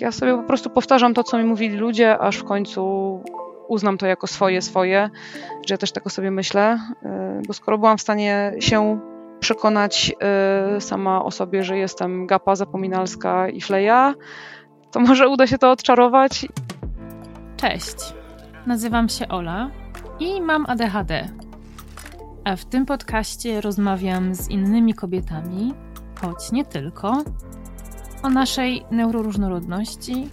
Ja sobie po prostu powtarzam to, co mi mówili ludzie, aż w końcu uznam to jako swoje, swoje, że ja też tak o sobie myślę, y, bo skoro byłam w stanie się przekonać y, sama o sobie, że jestem gapa, zapominalska i fleja, to może uda się to odczarować. Cześć, nazywam się Ola i mam ADHD. A w tym podcaście rozmawiam z innymi kobietami, choć nie tylko, o naszej neuroróżnorodności,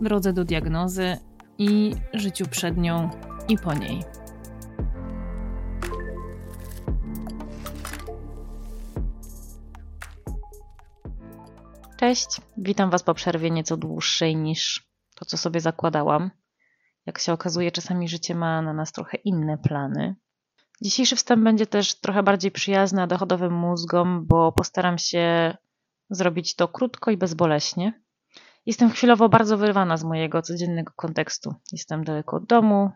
drodze do diagnozy i życiu przed nią i po niej. Cześć, witam Was po przerwie nieco dłuższej niż to, co sobie zakładałam. Jak się okazuje, czasami życie ma na nas trochę inne plany. Dzisiejszy wstęp będzie też trochę bardziej przyjazny dochodowym mózgom, bo postaram się zrobić to krótko i bezboleśnie. Jestem chwilowo bardzo wyrwana z mojego codziennego kontekstu. Jestem daleko od domu,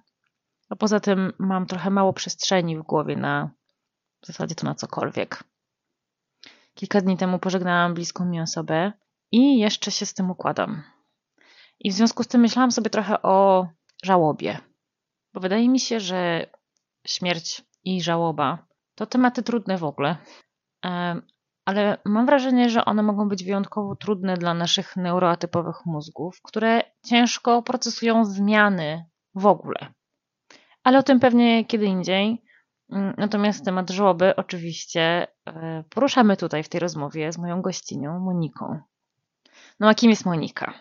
a poza tym mam trochę mało przestrzeni w głowie na w zasadzie to na cokolwiek. Kilka dni temu pożegnałam bliską mi osobę i jeszcze się z tym układam. I w związku z tym myślałam sobie trochę o żałobie, bo wydaje mi się, że śmierć i żałoba to tematy trudne w ogóle, ale mam wrażenie, że one mogą być wyjątkowo trudne dla naszych neuroatypowych mózgów, które ciężko procesują zmiany w ogóle. Ale o tym pewnie kiedy indziej. Mm, natomiast temat żałoby oczywiście e, poruszamy tutaj w tej rozmowie z moją gościnią Moniką. No a kim jest Monika?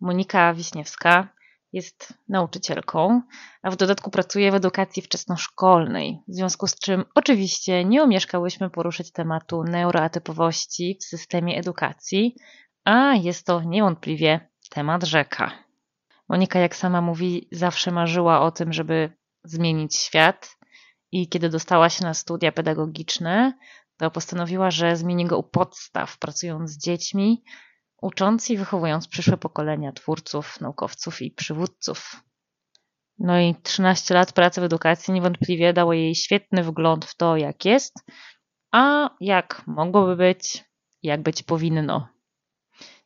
Monika Wiśniewska jest nauczycielką, a w dodatku pracuje w edukacji wczesnoszkolnej, w związku z czym oczywiście nie omieszkałyśmy poruszyć tematu neuroatypowości w systemie edukacji, a jest to niewątpliwie temat rzeka. Monika, jak sama mówi, zawsze marzyła o tym, żeby zmienić świat i kiedy dostała się na studia pedagogiczne, to postanowiła, że zmieni go u podstaw, pracując z dziećmi, ucząc i wychowując przyszłe pokolenia twórców, naukowców i przywódców. No i 13 lat pracy w edukacji niewątpliwie dało jej świetny wgląd w to, jak jest, a jak mogłoby być, jak być powinno.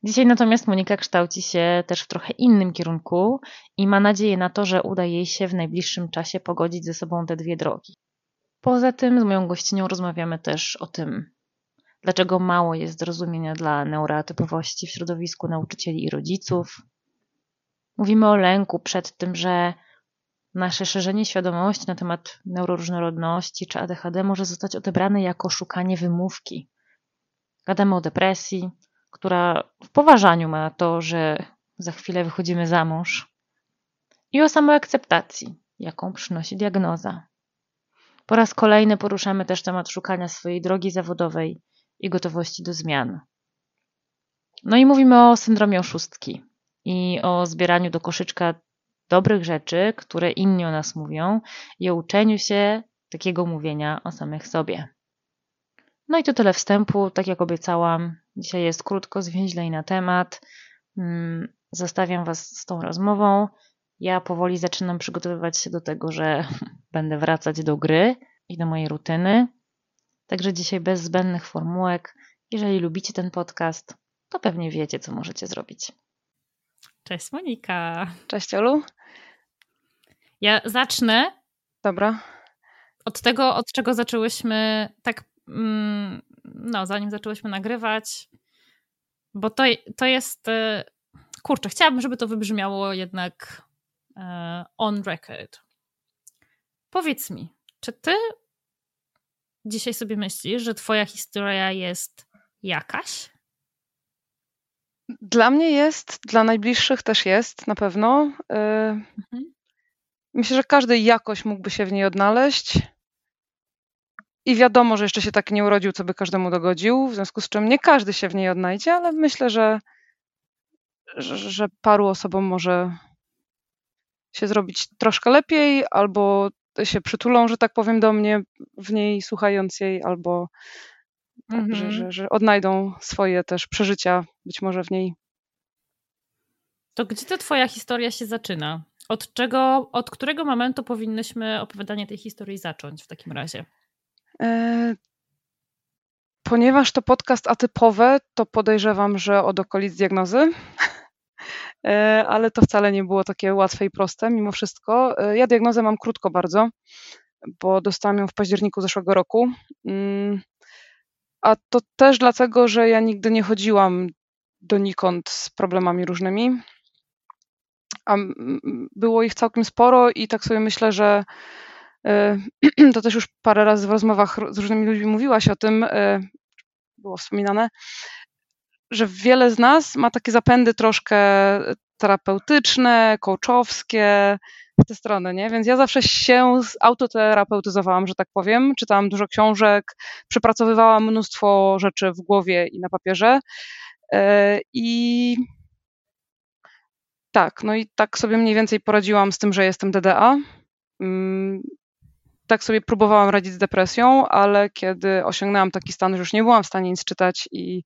Dzisiaj natomiast Monika kształci się też w trochę innym kierunku i ma nadzieję na to, że uda jej się w najbliższym czasie pogodzić ze sobą te dwie drogi. Poza tym z moją gościnią rozmawiamy też o tym, dlaczego mało jest zrozumienia dla neurotypowości w środowisku nauczycieli i rodziców. Mówimy o lęku przed tym, że nasze szerzenie świadomości na temat neuroróżnorodności czy ADHD może zostać odebrane jako szukanie wymówki. Gadamy o depresji, która w poważaniu ma to, że za chwilę wychodzimy za mąż, i o samoakceptacji, jaką przynosi diagnoza. Po raz kolejny poruszamy też temat szukania swojej drogi zawodowej i gotowości do zmian. No i mówimy o syndromie oszustki i o zbieraniu do koszyczka dobrych rzeczy, które inni o nas mówią, i o uczeniu się takiego mówienia o samych sobie. No i to tyle wstępu. Tak jak obiecałam, dzisiaj jest krótko, zwięźlej na temat. Mm, zostawiam Was z tą rozmową. Ja powoli zaczynam przygotowywać się do tego, że będę wracać do gry i do mojej rutyny. Także dzisiaj bez zbędnych formułek. Jeżeli lubicie ten podcast, to pewnie wiecie, co możecie zrobić. Cześć Monika. Cześć Olu. Ja zacznę. Dobra. Od tego, od czego zaczęłyśmy tak, mm, no, zanim zaczęłyśmy nagrywać, bo to, to jest, e, kurczę, chciałabym, żeby to wybrzmiało jednak e, on record. Powiedz mi, czy ty dzisiaj sobie myślisz, że twoja historia jest jakaś? Dla mnie jest, dla najbliższych też jest na pewno. Y, mhm. Myślę, że każdy jakoś mógłby się w niej odnaleźć. I wiadomo, że jeszcze się tak nie urodził, co by każdemu dogodził, w związku z czym nie każdy się w niej odnajdzie, ale myślę, że, że, że paru osobom może się zrobić troszkę lepiej, albo się przytulą, że tak powiem, do mnie w niej słuchając jej, albo tak, że, że, że odnajdą swoje też przeżycia być może w niej. To gdzie ta twoja historia się zaczyna? Od czego, od którego momentu powinnyśmy opowiadanie tej historii zacząć w takim razie? E, ponieważ to podcast atypowe, to podejrzewam, że od okolic diagnozy. ale to wcale nie było takie łatwe i proste mimo wszystko. Ja diagnozę mam krótko bardzo, bo dostałam ją w październiku zeszłego roku. Mm, a to też dlatego, że ja nigdy nie chodziłam donikąd z problemami różnymi. A było ich całkiem sporo i tak sobie myślę, że e, to też już parę razy w rozmowach z różnymi ludźmi mówiłaś o tym, e, było wspominane, że wiele z nas ma takie zapędy troszkę terapeutyczne, coachowskie, w tę stronę, nie? Więc ja zawsze się autoterapeutyzowałam, że tak powiem. Czytałam dużo książek, przepracowywałam mnóstwo rzeczy w głowie i na papierze. E, I tak, no i tak sobie mniej więcej poradziłam z tym, że jestem DDA. Mm, tak sobie próbowałam radzić z depresją, ale kiedy osiągnęłam taki stan, że już nie byłam w stanie nic czytać i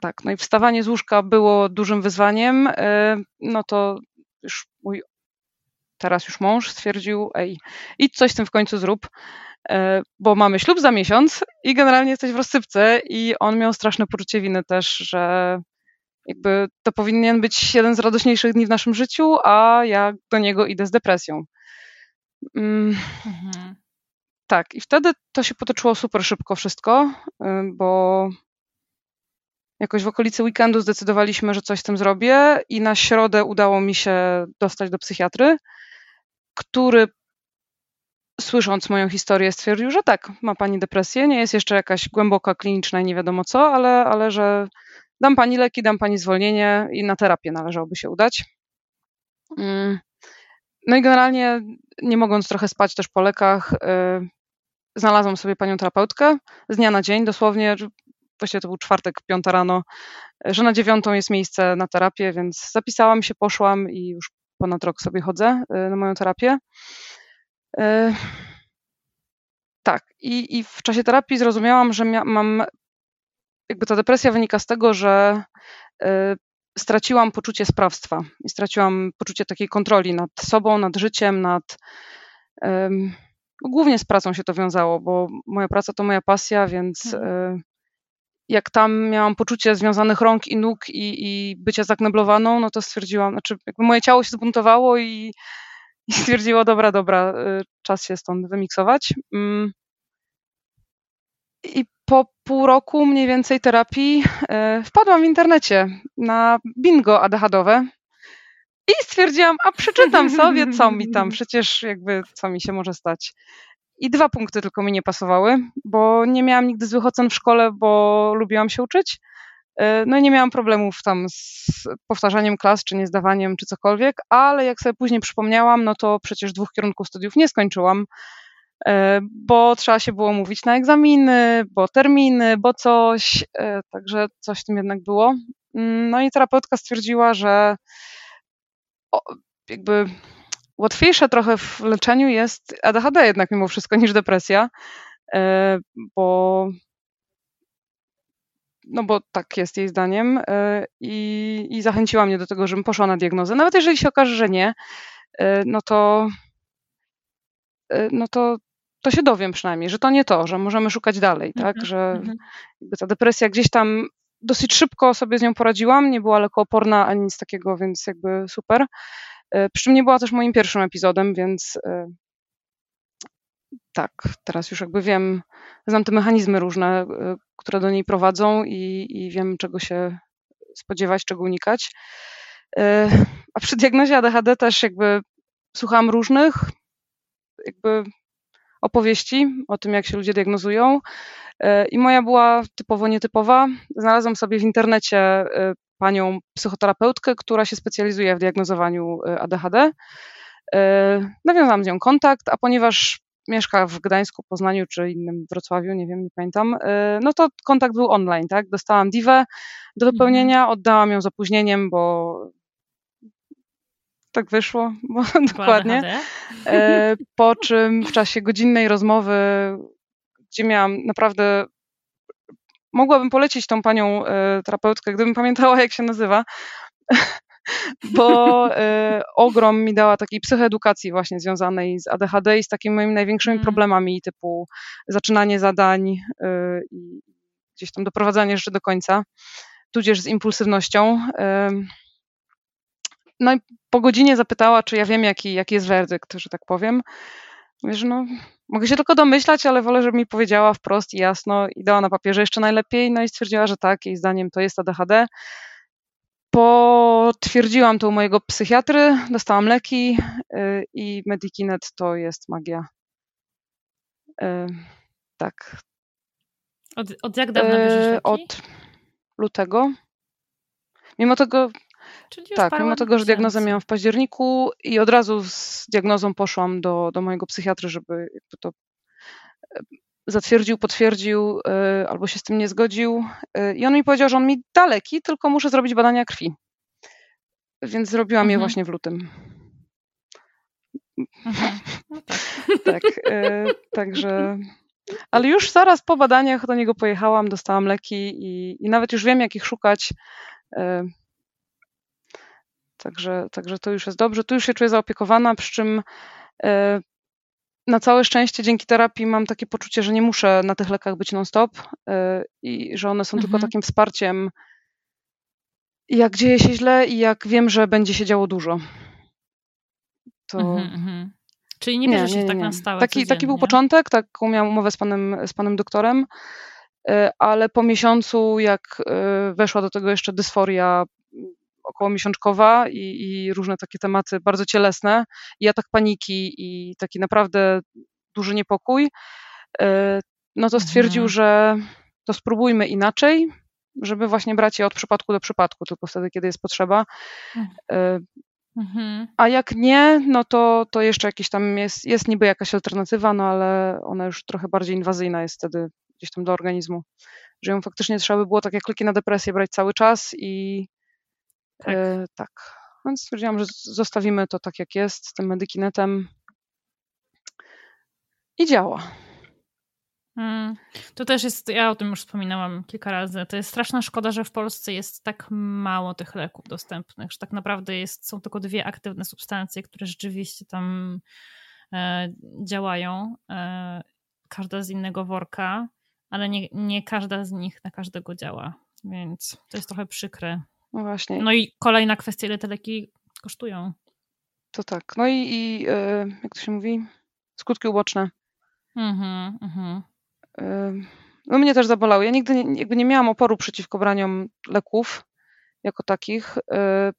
tak, no i wstawanie z łóżka było dużym wyzwaniem, e, no to już mój teraz już mąż stwierdził, ej, idź coś z tym w końcu zrób, e, bo mamy ślub za miesiąc i generalnie jesteś w rozsypce i on miał straszne poczucie winy też, że jakby to powinien być jeden z radośniejszych dni w naszym życiu, a ja do niego idę z depresją. Mm. Mhm. Tak, i wtedy to się potoczyło super szybko wszystko, y, bo jakoś w okolicy weekendu zdecydowaliśmy, że coś z tym zrobię i na środę udało mi się dostać do psychiatry, który słysząc moją historię stwierdził, że tak, ma pani depresję, nie jest jeszcze jakaś głęboka, kliniczna i nie wiadomo co, ale, ale że dam pani leki, dam pani zwolnienie i na terapię należałoby się udać. Mm. No i generalnie nie mogąc trochę spać też po lekach, yy, znalazłam sobie panią terapeutkę z dnia na dzień, dosłownie, właściwie to był czwartek, piąta rano, że na dziewiątą jest miejsce na terapię, więc zapisałam się, poszłam i już ponad rok sobie chodzę y, na moją terapię. Y, tak, i, i w czasie terapii zrozumiałam, że mam, jakby ta depresja wynika z tego, że y, straciłam poczucie sprawstwa i straciłam poczucie takiej kontroli nad sobą, nad życiem, nad. Głównie z pracą się to wiązało, bo moja praca to moja pasja, więc mhm jak tam miałam poczucie związanych rąk i nóg i, i bycia zakneblowaną, no to stwierdziłam, znaczy jakby moje ciało się zbuntowało i, i stwierdziło, dobra, dobra, y, czas się stąd wymiksować. Mm. I po pół roku mniej więcej terapii y, wpadłam w internecie na bingo ADHDowe i stwierdziłam, a przeczytam sobie, co mi tam, przecież jakby co mi się może stać. I dwa punkty tylko mi nie pasowały, bo nie miałam nigdy złych ocen w szkole, bo lubiłam się uczyć. E, no i nie miałam problemów tam z powtarzaniem klas, czy niezdawaniem, czy cokolwiek, ale jak sobie później przypomniałam, no to przecież dwóch kierunków studiów nie skończyłam, e, bo trzeba się było mówić na egzaminy, bo terminy, bo coś, e, także coś w tym jednak było. Mm, no i terapeutka stwierdziła, że jakby Łatwiejsze trochę w leczeniu jest ADHD jednak mimo wszystko niż depresja, e, bo no bo tak jest jej zdaniem e, i, i zachęciła mnie do tego, żebym poszła na diagnozę. Nawet jeżeli się okaże, że nie, e, no to no to, to się dowiem przynajmniej, że to nie to, że możemy szukać dalej, tak, mhm, że mhm. ta depresja gdzieś tam dosyć szybko sobie z nią poradziłam, nie była lekooporna ani nic takiego, więc jakby super. E, przy czym nie była też moim pierwszym epizodem, więc e, tak, teraz już jakby wiem, znam te mechanizmy różne, e, które do niej prowadzą i, i wiem, czego się spodziewać, czego unikać. A przy diagnozie ADHD też jakby słuchałam różnych jakby opowieści o tym, jak się ludzie diagnozują. I moja była typowo nietypowa. Znalazłam sobie w internecie panią psychoterapeutkę, która się specjalizuje w diagnozowaniu y, ADHD. Nawiązałam z nią kontakt, a ponieważ mieszka w Gdańsku, Poznaniu czy innym Wrocławiu, nie wiem, nie pamiętam, no to kontakt był online, tak? Dostałam diwę do mhm. wypełnienia, oddałam ją z opóźnieniem, bo tak wyszło, bo dokładnie. Po czym w czasie godzinnej rozmowy, gdzie miałam naprawdę mogłabym polecić tą panią e, terapeutkę, gdybym pamiętała, jak się nazywa, bo e, ogrom mi dała takiej psychoedukacji właśnie związanej z ADHD i z takimi moimi największymi mm. problemami typu zaczynanie zadań e, i gdzieś tam doprowadzanie rzeczy do końca. tudzież z impulsywnością. No i po godzinie zapytała, czy ja wiem, jaki, jaki jest werdykt, że tak powiem. Wiesz, no, mogę się tylko domyślać, ale wolę, żeby mi powiedziała wprost i jasno i dała na papierze jeszcze najlepiej. No i stwierdziła, że tak, jej zdaniem to jest ADHD. Potwierdziłam to u mojego psychiatry, dostałam leki yy, i Medikinet to jest magia. Yy, tak. Od, od jak dawna bierzesz yy, leki? Od lutego. Mimo tego, tak, mimo tego, że diagnozę miałam w październiku i od razu z diagnozą poszłam do, do mojego psychiatry, żeby to e, zatwierdził, potwierdził e, albo się z tym nie zgodził. E, I on mi powiedział, że on mi da leki, tylko muszę zrobić badania krwi. Więc zrobiłam mhm. je właśnie w lutym. Mhm. No tak. tak także. Ale już zaraz po badaniach do niego pojechałam, dostałam leki i, i nawet już wiem, jak ich szukać. Także, także to już jest dobrze. Tu już się czuję zaopiekowana, przy czym e, na całe szczęście dzięki terapii mam takie poczucie, że nie muszę na tych lekach być non-stop e, i że one są mhm. tylko takim wsparciem, jak dzieje się źle i jak wiem, że będzie się działo dużo. To... Mhm, mhm. Czyli nie bierzesz nie, nie, nie, tak na stałe taki, taki był początek, taką miałam umowę z panem, z panem doktorem, e, ale po miesiącu, jak weszła do tego jeszcze dysforia około miesiączkowa i, i różne takie tematy bardzo cielesne i atak paniki i taki naprawdę duży niepokój, e, no to stwierdził, mhm. że to spróbujmy inaczej, żeby właśnie brać je od przypadku do przypadku, tylko wtedy, kiedy jest potrzeba. E, mhm. A jak nie, no to, to jeszcze jakiś tam jest, jest niby jakaś alternatywa, no ale ona już trochę bardziej inwazyjna jest wtedy gdzieś tam do organizmu. Że ją faktycznie trzeba by było tak jak leki na depresję brać cały czas i, tak. E, tak. Więc stwierdziłam, że zostawimy to tak, jak jest, z tym medykinetem. I działa. Hmm. To też jest, ja o tym już wspominałam kilka razy, to jest straszna szkoda, że w Polsce jest tak mało tych leków dostępnych, że tak naprawdę jest, są tylko dwie aktywne substancje, które rzeczywiście tam e, działają. E, każda z innego worka, ale nie, nie każda z nich na każdego działa, więc to jest trochę przykre. No właśnie. No i kolejna kwestia, ile te leki kosztują. To tak. No i, i yy, jak to się mówi? Skutki uboczne. Mhm, mhm. Yy, no mnie też zabolały. Ja nigdy nie, jakby nie miałam oporu przeciwko braniom leków jako takich. Yy,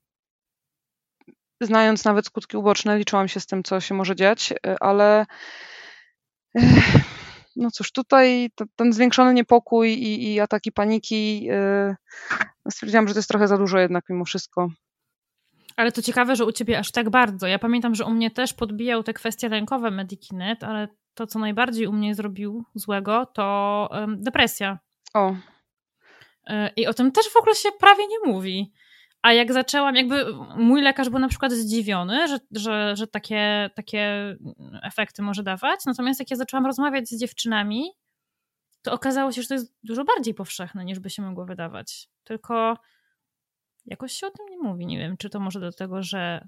znając nawet skutki uboczne, liczyłam się z tym, co się może dziać, ale no cóż, tutaj ten zwiększony niepokój i, i ataki paniki, yy, stwierdziłam, że to jest trochę za dużo jednak mimo wszystko. Ale to ciekawe, że u ciebie aż tak bardzo. Ja pamiętam, że u mnie też podbijał te kwestie lękowe Medikinet, ale to, co najbardziej u mnie zrobił złego, to depresja. O. Yy, I o tym też w ogóle się prawie nie mówi. A jak zaczęłam, jakby mój lekarz był na przykład zdziwiony, że, że, że takie, takie efekty może dawać. Natomiast jak ja zaczęłam rozmawiać z dziewczynami, to okazało się, że to jest dużo bardziej powszechne niż by się mogło wydawać. Tylko jakoś się o tym nie mówi. Nie wiem, czy to może do tego, że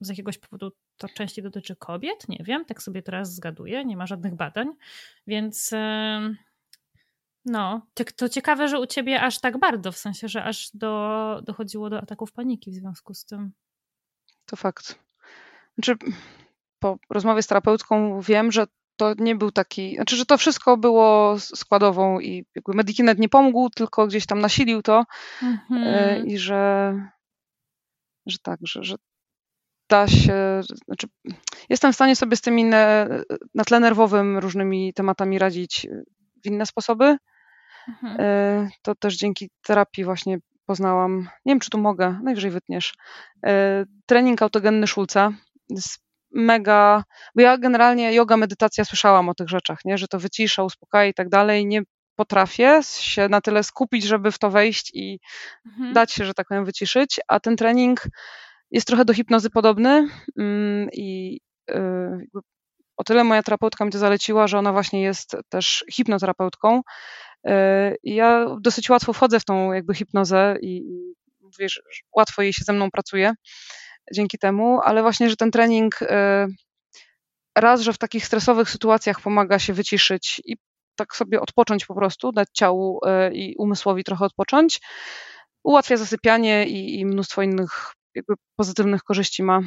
z jakiegoś powodu to częściej dotyczy kobiet, nie wiem, tak sobie teraz zgaduję, nie ma żadnych badań, więc. Yy no, to ciekawe, że u ciebie aż tak bardzo, w sensie, że aż do, dochodziło do ataków paniki w związku z tym. To fakt. Znaczy, po rozmowie z terapeutką wiem, że to nie był taki, znaczy, że to wszystko było składową i jakby Medikinet nie pomógł, tylko gdzieś tam nasilił to mhm. i że, że tak, że, że da się, znaczy, jestem w stanie sobie z tymi na, na tle nerwowym różnymi tematami radzić w inne sposoby, Mhm. E, to też dzięki terapii właśnie poznałam, nie wiem czy tu mogę, najwyżej wytniesz, e, trening autogenny Szulca. Jest mega, bo ja generalnie yoga, medytacja słyszałam o tych rzeczach, nie? że to wycisza, uspokaja i tak dalej. Nie potrafię się na tyle skupić, żeby w to wejść i mhm. dać się, że tak powiem, wyciszyć, a ten trening jest trochę do hipnozy podobny mm, i e, o tyle moja terapeutka mi to zaleciła, że ona właśnie jest też hipnoterapeutką ja dosyć łatwo wchodzę w tą jakby hipnozę i wiesz, łatwo jej się ze mną pracuje dzięki temu, ale właśnie, że ten trening e, raz, że w takich stresowych sytuacjach pomaga się wyciszyć i tak sobie odpocząć po prostu, dać ciału e, i umysłowi trochę odpocząć, ułatwia zasypianie i, i mnóstwo innych jakby pozytywnych korzyści ma.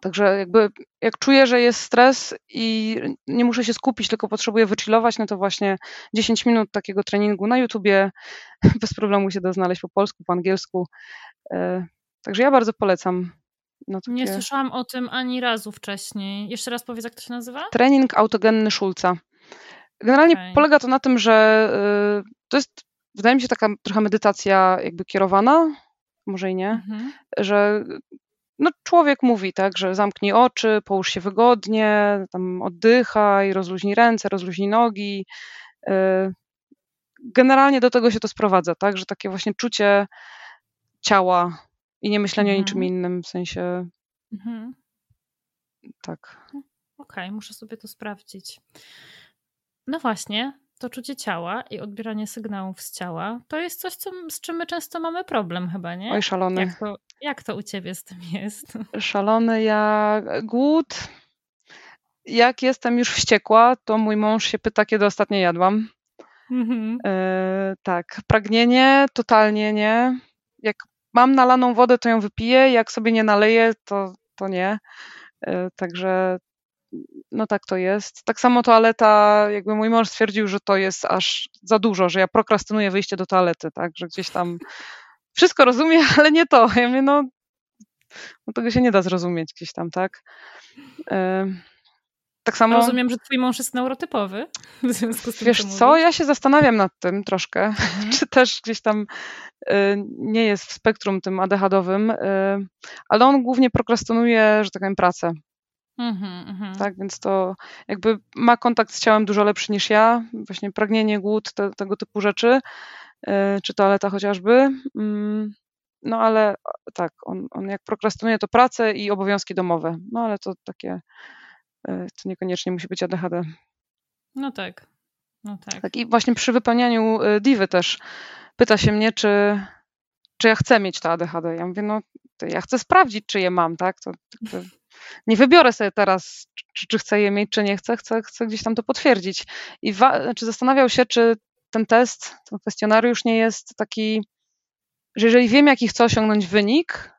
Także jakby jak czuję, że jest stres i nie muszę się skupić, tylko potrzebuję wychillować, no to właśnie 10 minut takiego treningu na YouTubie bez problemu się da znaleźć po polsku, po angielsku. E, także ja bardzo polecam. Takie... Nie słyszałam o tym ani razu wcześniej. Jeszcze raz powiedz, jak to się nazywa? Trening autogenny Schulza. Generalnie okay. polega to na tym, że y, to jest, wydaje mi się, taka trochę medytacja jakby kierowana, może i nie, mhm. że no, człowiek mówi, tak, że zamknij oczy, połóż się wygodnie, tam oddychaj, rozluźnij ręce, rozluźnij nogi. Y, generalnie do tego się to sprowadza, tak, że takie właśnie czucie ciała i nie myślenie mhm. o niczym innym, w sensie mhm. tak. Okej, okay, muszę sobie to sprawdzić. No właśnie, to czucie ciała i odbieranie sygnałów z ciała to jest coś, co, z czym my często mamy problem chyba, nie? Oj, szalony. Jak to, jak to u ciebie z tym jest? Szalony jak głód. Jak jestem już wściekła, to mój mąż się pyta, kiedy ostatnio jadłam. Mhm. E, tak, pragnienie totalnie nie. Jak mam nalaną wodę, to ją wypiję, jak sobie nie naleję, to, to nie. E, także no tak to jest. Tak samo toaleta, jakby mój mąż stwierdził, że to jest aż za dużo, że ja prokrastynuję wyjście do toalety, tak, że gdzieś tam wszystko rozumiem, ale nie to. Ja mówię, no, no tego się nie da zrozumieć gdzieś tam, tak. Tak samo. Rozumiem, że twój mąż jest neurotypowy. W związku z tym, Wiesz co, co ja się zastanawiam nad tym troszkę, mhm. czy też gdzieś tam y, nie jest w spektrum tym ADHD-owym, y, ale on głównie prokrastynuje, że tak powiem, pracę. Mhm, mhm. Tak, więc to jakby ma kontakt z ciałem dużo lepszy niż ja, właśnie pragnienie, głód, te, tego typu rzeczy, y, czy toaleta chociażby. Mm, no ale tak, on, on jak prokrastynuje to pracę i obowiązki domowe, no ale to takie E, to niekoniecznie musi być ADHD. No tak. No tak. tak. I właśnie przy wypełnianiu e, divy też pyta się mnie, czy, czy ja chcę mieć to ADHD. Ja mówię, no ja chcę sprawdzić, czy je mam, tak? To, to nie wybiorę sobie teraz, czy, czy, chcę je mieć, czy nie chcę, chcę, chcę gdzieś tam to potwierdzić. I wa- znaczy zastanawiał się, czy ten test, ten kwestionariusz nie jest taki, że jeżeli wiem, jaki chcę osiągnąć wynik,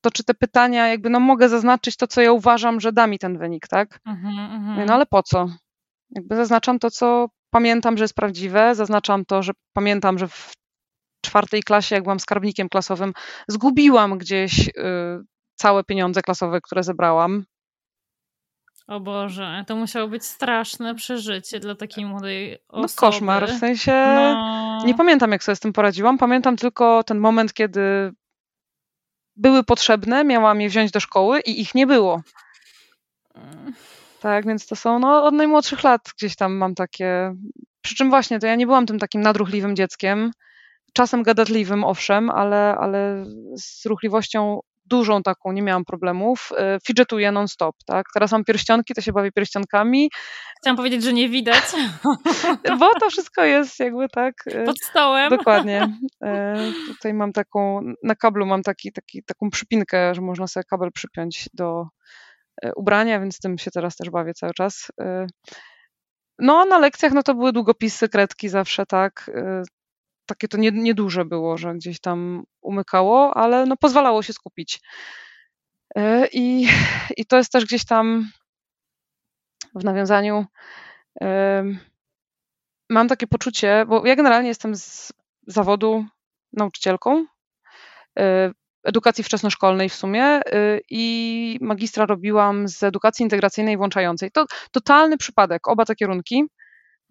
to czy te pytania, jakby no mogę zaznaczyć to, co ja uważam, że da mi ten wynik, tak? Mhm, mhm. no ale po co? Jakby zaznaczam to, co pamiętam, że jest prawdziwe, zaznaczam to, że pamiętam, że w czwartej klasie, jak byłam skarbnikiem klasowym, zgubiłam gdzieś y, całe pieniądze klasowe, które zebrałam. O Boże, to musiało być straszne przeżycie dla takiej młodej osoby. No koszmar, w sensie no. nie pamiętam jak sobie z tym poradziłam, pamiętam tylko ten moment, kiedy były potrzebne, miałam je wziąć do szkoły i ich nie było. Tak, więc to są no, od najmłodszych lat gdzieś tam mam takie. Przy czym właśnie to ja nie byłam tym takim nadruchliwym dzieckiem. Czasem gadatliwym, owszem, ale, ale z ruchliwością dużą taką, nie miałam problemów. E, fidgetuję non-stop, tak? Teraz mam pierścionki, to się bawię pierścionkami. Chciałam powiedzieć, że nie widać. Bo to wszystko jest jakby tak... E, Pod stołem. Dokładnie. E, tutaj mam taką, na kablu mam taki, taki, taką przypinkę, że można sobie kabel przypiąć do ubrania, więc tym się teraz też bawię cały czas. No, a na lekcjach no to były długopisy, kredki zawsze, tak takie to nie, nieduże było, że gdzieś tam umykało, ale no pozwalało się skupić. E, I, I to jest też gdzieś tam w nawiązaniu. Mam takie poczucie, bo ja generalnie jestem z zawodu nauczycielką e, edukacji wczesnoszkolnej w sumie e, i magistra robiłam z edukacji integracyjnej włączającej. To totalny przypadek, oba te kierunki.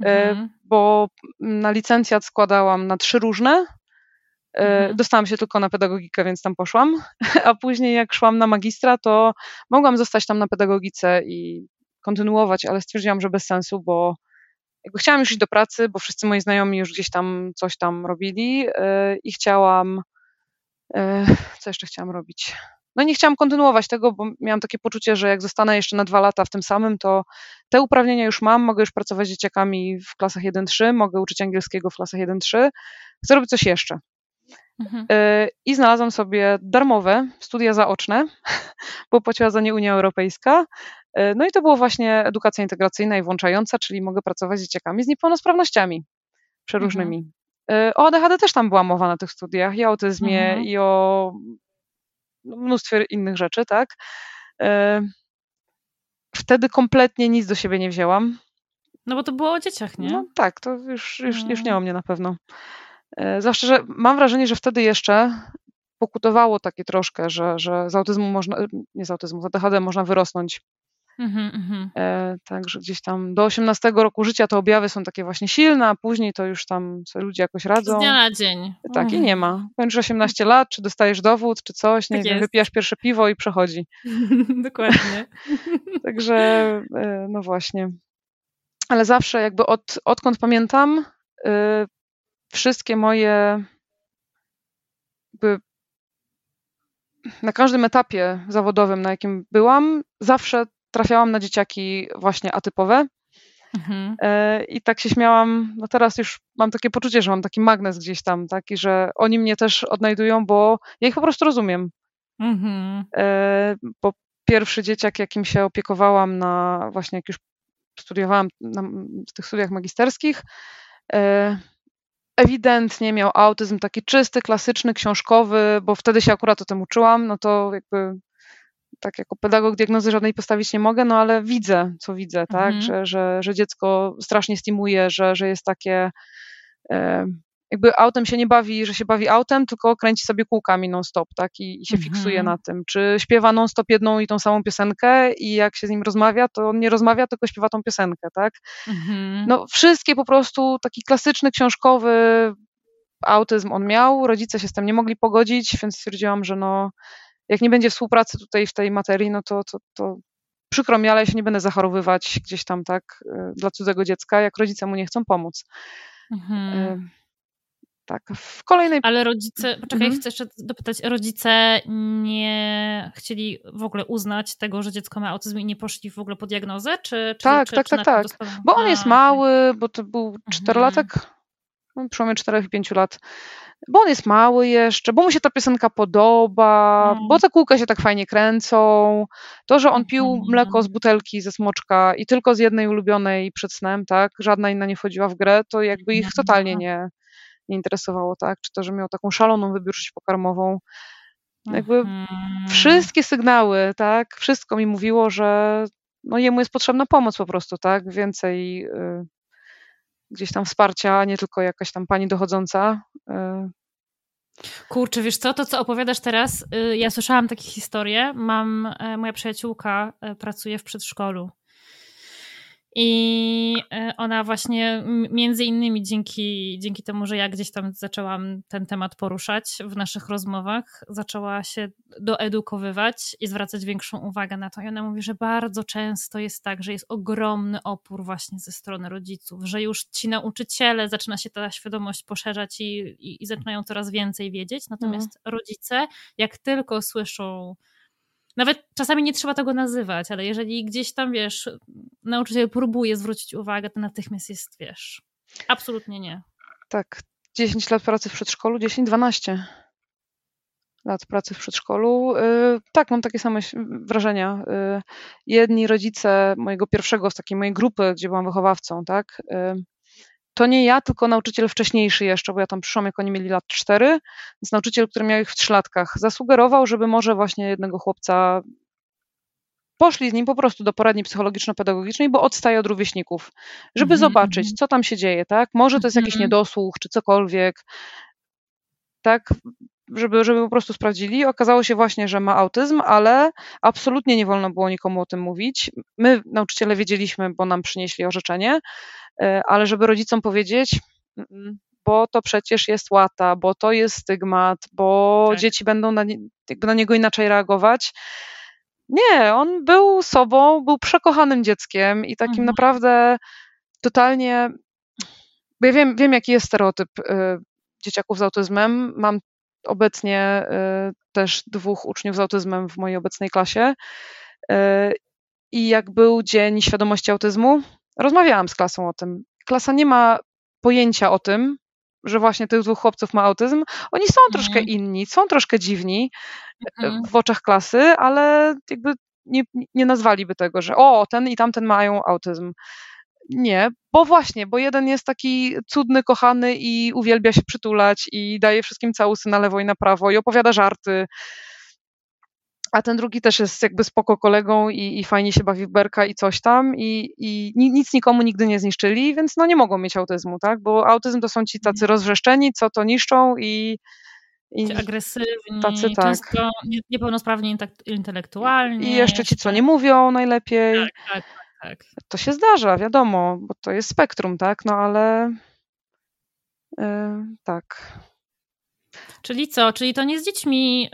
E, mhm. bo na licencjat składałam na trzy różne. E, mhm. Dostałam się tylko na pedagogikę, więc tam poszłam. A później, jak szłam na magistra, to mogłam zostać tam na pedagogice i kontynuować, ale stwierdziłam, że bez sensu, bo jakby chciałam już iść do pracy, bo wszyscy moi znajomi już gdzieś tam coś tam robili e, i chciałam. Co jeszcze chciałam robić? No i nie chciałam kontynuować tego, bo miałam takie poczucie, że jak zostanę jeszcze na dwa lata w tym samym, to te uprawnienia już mam, mogę już pracować z dzieciakami w klasach 1-3, mogę uczyć angielskiego w klasach 1-3, chcę robić coś jeszcze. Mhm. Y, I znalazłam sobie darmowe studia zaoczne, bo płaciła za nie Unia Europejska. Y, no i to było właśnie edukacja integracyjna i włączająca, czyli mogę pracować z dzieciakami z niepełnosprawnościami przeróżnymi. O ADHD też tam była mowa na tych studiach, i o autyzmie, mhm. i o no, mnóstwie innych rzeczy, tak. Wtedy kompletnie nic do siebie nie wzięłam. No bo to było o dzieciach, nie? No tak, to już, już, już nie o mnie na pewno. Zwłaszcza, że mam wrażenie, że wtedy jeszcze pokutowało takie troszkę, że, że z autyzmu można, nie z autyzmu, z ADHD można wyrosnąć. Mm -hmm. e, także gdzieś tam do 18 roku życia te objawy są takie właśnie silne, a później to już tam sobie ludzie jakoś radzą. Z dnia na dzień. Tak, mm. i nie ma. Kończysz 18 lat, czy dostajesz dowód, czy coś, nie tak wiem, wypijasz pierwsze piwo i przechodzi. Dokładnie. Także, e, no właśnie. Ale zawsze jakby od, odkąd pamiętam, y, wszystkie moje jakby na każdym etapie zawodowym, na jakim byłam, zawsze trafiałam na dzieciaki właśnie atypowe. Mhm. E, I tak się śmiałam, no teraz już mam takie poczucie, że mam taki magnes gdzieś tam, taki, że oni mnie też odnajdują, bo ja ich po prostu rozumiem. Mhm. E, bo pierwszy dzieciak, jakim się opiekowałam na właśnie jak już studiowałam na, w tych studiach magisterskich, e, ewidentnie miał autyzm taki czysty, klasyczny, książkowy, bo wtedy się akurat o tym uczyłam, no to jakby tak jako pedagog diagnozy żadnej postawić nie mogę, no ale widzę, co widzę, tak, mhm. że, że, że dziecko strasznie stimuje, że, że jest takie e, jakby autem się nie bawi, że się bawi autem, tylko kręci sobie kółkami non-stop, tak, i, i się mhm. fiksuje na tym. Czy śpiewa non-stop jedną i tą samą piosenkę i jak się z nim rozmawia, to on nie rozmawia, tylko śpiewa tą piosenkę, tak. Mhm. No wszystkie po prostu taki klasyczny, książkowy autyzm on miał, rodzice się z tym nie mogli pogodzić, więc stwierdziłam, że no jak nie będzie współpracy tutaj w tej materii, no to, to, to przykro mi, ale ja się nie będę zachorowywać gdzieś tam, tak, y, dla cudzego dziecka, jak rodzice mu nie chcą pomóc. Mhm. Y, tak, w kolejnej... Ale rodzice, poczekaj, mhm. chcę jeszcze dopytać, rodzice nie chcieli w ogóle uznać tego, że dziecko ma autyzm i nie poszli w ogóle po diagnozę? Czy, czy, tak, czy, tak, czy tak, tak, tak. Bo on jest mały, bo to był czterolatek, mhm. Przełomie czterech i pięciu lat bo on jest mały jeszcze, bo mu się ta piosenka podoba, mm. bo te kółka się tak fajnie kręcą. To, że on pił mm. mleko z butelki ze smoczka i tylko z jednej ulubionej przed snem, tak, żadna inna nie wchodziła w grę, to jakby ich totalnie nie, nie interesowało, tak, czy to, że miał taką szaloną wybiórczość pokarmową. Jakby mm. wszystkie sygnały, tak, wszystko mi mówiło, że no jemu jest potrzebna pomoc po prostu, tak, więcej y, gdzieś tam wsparcia, nie tylko jakaś tam pani dochodząca. Y. Kurczę, wiesz co, to co opowiadasz teraz, y, ja słyszałam takie historie. Mam, e, moja przyjaciółka e, pracuje w przedszkolu i e, ona właśnie między innymi dzięki, dzięki temu, że ja gdzieś tam zaczęłam ten temat poruszać w naszych rozmowach, zaczęła się doedukowywać i zwracać większą uwagę na to. I ona mówi, że bardzo często jest tak, że jest ogromny opór właśnie ze strony rodziców, że już ci nauczyciele zaczyna się ta świadomość poszerzać i, i, i zaczynają coraz więcej wiedzieć. Natomiast mm. rodzice, jak tylko słyszą nawet czasami nie trzeba tego nazywać, ale jeżeli gdzieś tam, wiesz, nauczyciel próbuje zwrócić uwagę, to natychmiast jest, wiesz, absolutnie nie. Tak, 10 lat pracy w przedszkolu, 10-12 lat pracy w przedszkolu. Y, tak, mam takie same wrażenia. Y, jedni rodzice mojego pierwszego z takiej mojej grupy, gdzie byłam wychowawcą, tak, y, to nie ja, tylko nauczyciel wcześniejszy jeszcze, bo ja tam przyszłam, jak oni mieli lat cztery, więc nauczyciel, który miał ich w trzylatkach, zasugerował, żeby może właśnie jednego chłopca poszli z nim po prostu do poradni psychologiczno-pedagogicznej, bo odstaje od rówieśników, żeby mm -hmm. zobaczyć, co tam się dzieje, tak? Może to jest jakiś -hmm. niedosłuch, czy cokolwiek, tak? Żeby, żeby po prostu sprawdzili. Okazało się właśnie, że ma autyzm, ale absolutnie nie wolno było nikomu o tym mówić. My, nauczyciele, wiedzieliśmy, bo nam przynieśli orzeczenie, ale żeby rodzicom powiedzieć, bo to przecież jest łata, bo to jest stygmat, bo tak. dzieci będą na, jakby na niego inaczej reagować. Nie, on był sobą, był przekochanym dzieckiem i takim mhm. naprawdę totalnie. Bo ja wiem, wiem, jaki jest stereotyp y, dzieciaków z autyzmem. Mam obecnie y, też dwóch uczniów z autyzmem w mojej obecnej klasie. Y, I jak był Dzień Świadomości Autyzmu, Rozmawiałam z klasą o tym. Klasa nie ma pojęcia o tym, że właśnie tych dwóch chłopców ma autyzm. Oni są mhm. troszkę inni, są troszkę dziwni e, mhm. w oczach klasy, ale jakby nie, nie nazwaliby tego, że o, ten i tamten mają autyzm. nie, bo właśnie, bo jeden jest taki cudny, kochany i uwielbia się przytulać i daje wszystkim całusy na lewo i na prawo i opowiada żarty. A ten drugi też jest jakby spoko kolegą i, i fajnie się bawi w berka i coś tam i, i nic nikomu nigdy nie zniszczyli, więc no nie mogą mieć autyzmu, tak? Bo autyzm to są ci tacy mhm. rozwrzeszczeni, co to niszczą i i agresywni, tacy, tak. często niepełnosprawni intelektualnie. I jeszcze ci, co nie mówią najlepiej. Tak, tak, tak. To się zdarza, wiadomo, bo to jest spektrum, tak? No ale yy, tak. Czyli co? Czyli to nie z dziećmi yy,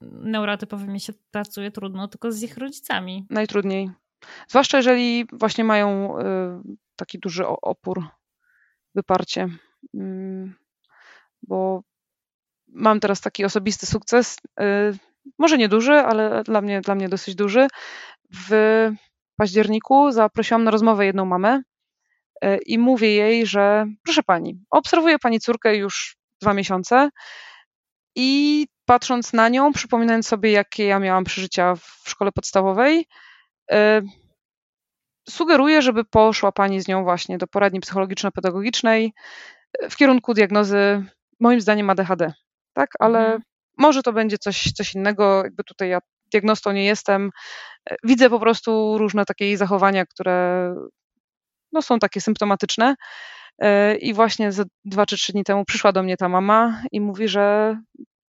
neurotypowymi się pracuje trudno, tylko z ich rodzicami. Najtrudniej. Zwłaszcza jeżeli właśnie mają yy, taki duży opór, wyparcie. Mm, bo mam teraz taki osobisty sukces, y, może nie duży, ale dla mnie, dla mnie dosyć duży. W październiku zaprosiłam na rozmowę jedną mamę y, i mówię jej, że proszę pani, obserwuję pani córkę już dwa miesiące i patrząc na nią, przypominając sobie, jakie ja miałam przeżycia w szkole podstawowej, y, sugeruję, żeby poszła pani z nią właśnie do poradni psychologiczno-pedagogicznej w kierunku diagnozy, moim zdaniem, ADHD tak? Ale mhm. może to będzie coś, coś innego. Jakby tutaj ja diagnostą nie jestem. E, widzę po prostu różne takie zachowania, które no, są takie symptomatyczne. E, I właśnie ze dwa czy trzy dni temu przyszła do mnie ta mama i mówi, że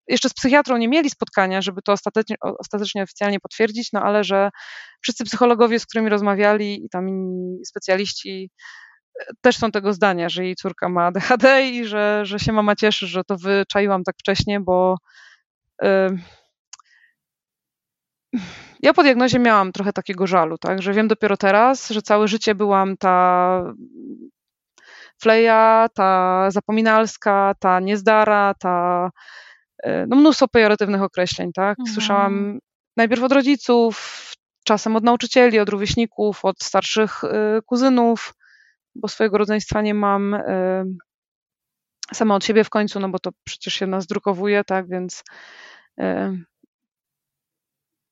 jeszcze z psychiatrą nie mieli spotkania, żeby to ostatecznie, ostatecznie oficjalnie potwierdzić, no ale że wszyscy psychologowie, z którymi rozmawiali i tam inni specjaliści też są tego zdania, że jej córka ma ADHD i że, że się mama cieszy, że to wyczaiłam tak wcześnie, bo ja po diagnozie miałam trochę takiego żalu, tak, że wiem dopiero teraz, że całe życie byłam ta fleja, ta zapominalska, ta niezdara, ta yy, no mnóstwo pejoratywnych określeń, tak. Mhm. Słyszałam najpierw od rodziców, czasem od nauczycieli, od rówieśników, od starszych yy, kuzynów, bo swojego rodzeństwa nie mam y, sama od siebie w końcu, no bo to przecież się nas drukowuje, tak, więc y,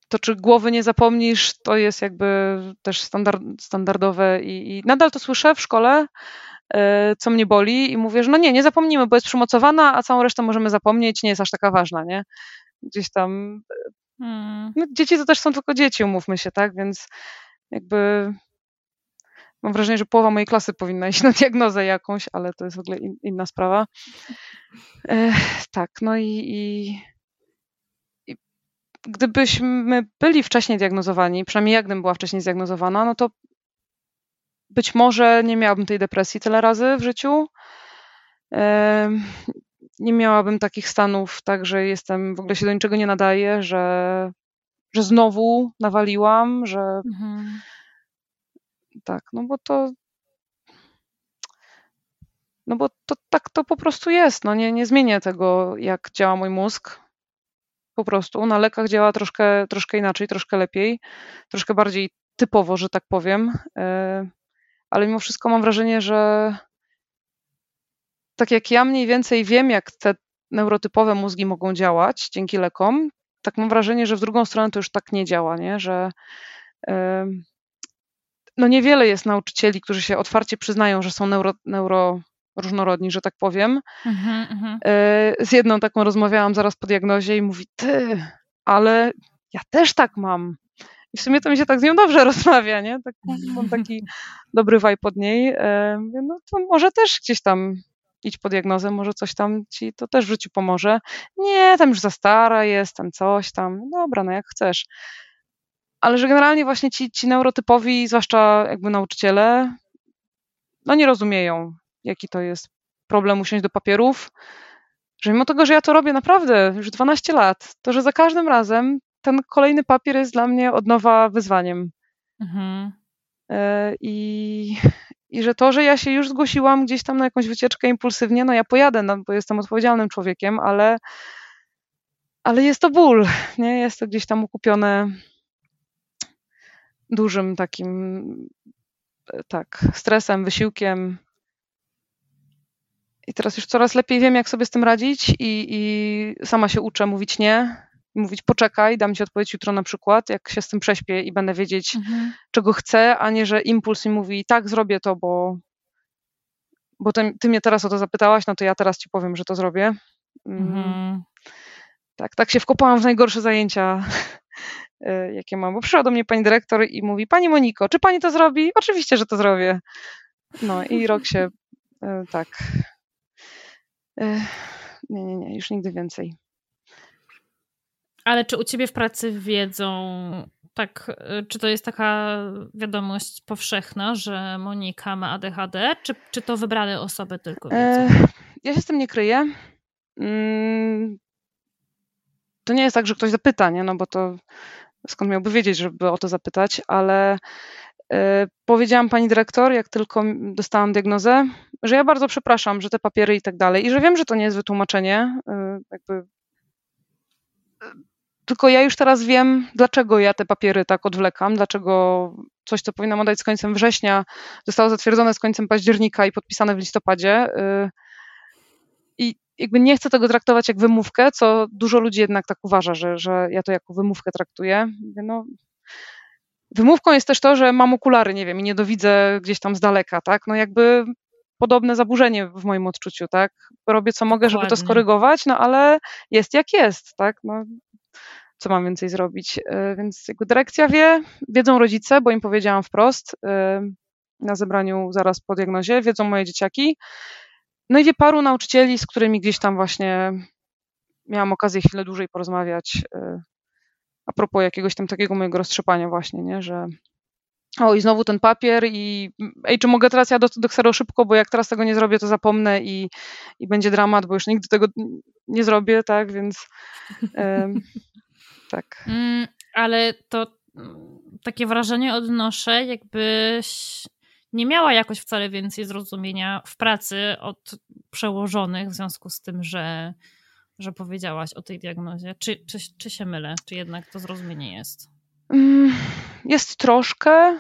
to czy głowy nie zapomnisz, to jest jakby też standard, standardowe i, i nadal to słyszę w szkole, y, co mnie boli i mówię, że no nie, nie zapomnimy, bo jest przymocowana, a całą resztę możemy zapomnieć, nie jest aż taka ważna, nie? Gdzieś tam, hmm. no, dzieci to też są tylko dzieci, umówmy się, tak, więc jakby Mam wrażenie, że połowa mojej klasy powinna iść na diagnozę jakąś, ale to jest w ogóle in, inna sprawa. E, tak, no i, i, i, gdybyśmy byli wcześniej diagnozowani, przynajmniej jak gdybym była wcześniej zdiagnozowana, no to być może nie miałabym tej depresji tyle razy w życiu. Nie miałabym takich stanów, tak, że jestem, w ogóle się do niczego nie nadaję, że, że znowu nawaliłam, że. Mhm tak, no bo to no bo to tak to po prostu jest, no nie, nie zmienię tego, jak działa mój mózg. Po prostu na lekach działa troszkę, troszkę inaczej, troszkę lepiej, troszkę bardziej typowo, że tak powiem. E, ale mimo wszystko mam wrażenie, że tak jak ja mniej więcej wiem, jak te neurotypowe mózgi mogą działać dzięki lekom, tak mam wrażenie, że w drugą stronę to już tak nie działa, nie? że no niewiele jest nauczycieli, którzy się otwarcie przyznają, że są neuro, neuro różnorodni, że tak powiem. Mm -hmm. Z jedną taką rozmawiałam zaraz po diagnozie i mówi, ty, ale ja też tak mam. I w sumie to mi się tak z nią dobrze rozmawia, nie? Tak, mam taki dobry vibe od niej. E, no to może też gdzieś tam idź po diagnozę, może coś tam ci to też w życiu pomoże. Nie, tam już za stara jestem, coś tam. Dobra, no jak chcesz ale że generalnie właśnie ci, ci neurotypowi, zwłaszcza jakby nauczyciele, no nie rozumieją, jaki to jest problem usiąść do papierów, że mimo tego, że ja to robię naprawdę już 12 lat, to że za każdym razem ten kolejny papier jest dla mnie od nowa wyzwaniem. Mhm. E, I, I że to, że ja się już zgłosiłam gdzieś tam na jakąś wycieczkę impulsywnie, no ja pojadę, no, bo jestem odpowiedzialnym człowiekiem, ale, ale jest to ból, nie? Jest to gdzieś tam ukupione dużym takim e, tak, stresem, wysiłkiem. I teraz już coraz lepiej wiem, jak sobie z tym radzić i, i sama się uczę mówić nie. Mówić poczekaj, dam ci odpowiedź jutro na przykład, jak się z tym prześpię i będę wiedzieć, mhm. czego chcę, a nie, że impuls mi mówi tak, zrobię to, bo, bo ty, ty, mnie teraz o to zapytałaś, no to ja teraz ci powiem, że to zrobię. Mm. Mhm. Tak, tak się wkopałam w najgorsze zajęcia, e, jakie mam, bo przyszła do mnie pani dyrektor i mówi, pani Moniko, czy pani to zrobi? Oczywiście, że to zrobię. No i rok się e, tak. E, nie, nie, nie, już nigdy więcej. Ale czy u ciebie w pracy wiedzą, tak, czy to jest taka wiadomość powszechna, że Monika ma ADHD, czy, czy to wybrane osoby tylko wiedzą? ja się z tym nie kryję. Mm, to nie jest tak, że ktoś zapyta, nie? no bo to skąd miałby wiedzieć, żeby o to zapytać, ale e, powiedziałam pani dyrektor, jak tylko dostałam diagnozę, że ja bardzo przepraszam, że te papiery i tak dalej, i że wiem, że to nie jest wytłumaczenie, e, jakby e, tylko ja już teraz wiem, dlaczego ja te papiery tak odwlekam, dlaczego coś, co powinnam oddać z końcem września, zostało zatwierdzone z końcem października i podpisane w listopadzie. I jakby nie chcę tego traktować jak wymówkę, co dużo ludzi jednak tak uważa, że, że ja to jako wymówkę traktuję. No, wymówką jest też to, że mam okulary, nie wiem, i nie dowidzę gdzieś tam z daleka, tak? No jakby podobne zaburzenie w moim odczuciu, tak? Robię co mogę, żeby to skorygować, no ale jest jak jest, tak? No, co mam więcej zrobić? E, więc jakby dyrekcja wie, wiedzą rodzice, bo im powiedziałam wprost e, na zebraniu zaraz po diagnozie, wiedzą moje dzieciaki. No i wie paru nauczycieli, z którymi gdzieś tam właśnie miałam okazję chwilę dłużej porozmawiać e, a propos jakiegoś tam takiego mojego roztrzepania właśnie, nie, że o i znowu ten papier i ej, czy mogę teraz ja do, do ksero szybko, bo jak teraz tego nie zrobię, to zapomnę i, i będzie dramat, bo już nigdy tego nie zrobię, tak, więc tak. Mm, ale to mm, takie wrażenie odnoszę, jakbyś nie miała jakoś wcale więcej zrozumienia w pracy od przełożonych w związku z tym, że, że powiedziałaś o tej diagnozie. Czy, czy, czy się mylę? Czy jednak to zrozumienie jest? Mm, jest troszkę.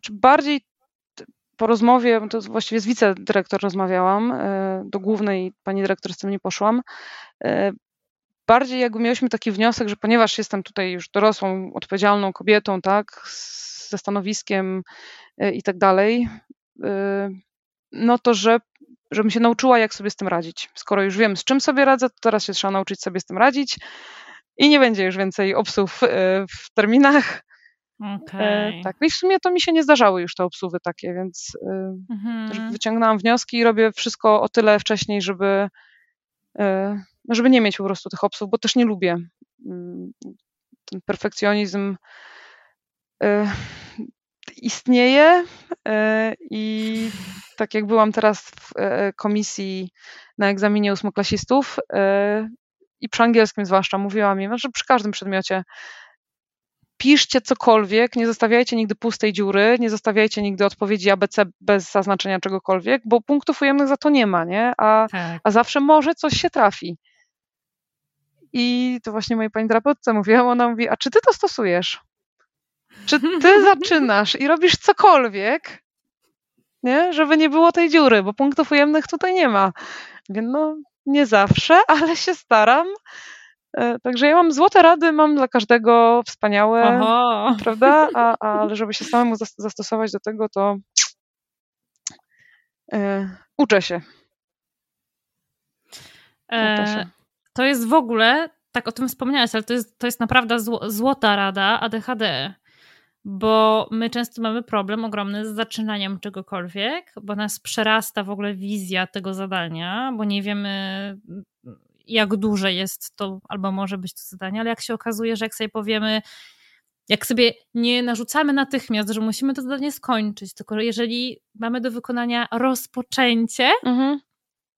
Czy bardziej po rozmowie, to właściwie z wicedyrektor rozmawiałam, y, do głównej pani dyrektor z tym nie poszłam. Bardziej jakby mieliśmy taki wniosek, że ponieważ jestem tutaj już dorosłą, odpowiedzialną kobietą, tak, ze stanowiskiem y, i tak dalej, y, no to że żebym się nauczyła, jak sobie z tym radzić. Skoro już wiem, z czym sobie radzę, to teraz się trzeba nauczyć sobie z tym radzić i nie będzie już więcej obsłów y, w terminach. Okay. Tak, no i w sumie to mi się nie zdarzały już te obsługi takie, więc mhm. wyciągnęłam wnioski i robię wszystko o tyle wcześniej, żeby, żeby nie mieć po prostu tych obsług, bo też nie lubię. Mm, ten perfekcjonizm istnieje e, i tak jak byłam teraz w e, komisji na egzaminie ósmoklasistów e, i przy angielskim zwłaszcza mówiłam im, że przy każdym przedmiocie piszcie cokolwiek, nie zostawiajcie nigdy pustej dziury, nie zostawiajcie nigdy odpowiedzi ABC bez zaznaczenia czegokolwiek, bo punktów ujemnych za to nie ma, nie? A, tak. a zawsze może coś się trafi. I to właśnie mojej pani terapeutce mówiłam, ona mówi, a czy ty to stosujesz? Czy ty zaczynasz i robisz cokolwiek, nie? żeby nie było tej dziury, bo punktów ujemnych tutaj nie ma. Więc no, nie zawsze, ale się staram. E, także ja mam złote rady, mam dla każdego wspaniałe, Aha. prawda? A, a, ale żeby się samemu zastosować do tego, to e, uczę się. Uczę się. To jest w ogóle, tak o tym wspomniałaś, ale to jest, to jest naprawdę złota rada ADHD bo my często mamy problem ogromny z zaczynaniem czegokolwiek, bo nas przerasta w ogóle wizja tego zadania, bo nie wiemy, jak duże jest to, albo może być to zadanie, ale jak się okazuje, że jak sobie powiemy, jak sobie nie narzucamy natychmiast, że musimy to zadanie skończyć, tylko jeżeli mamy do wykonania rozpoczęcie, mhm.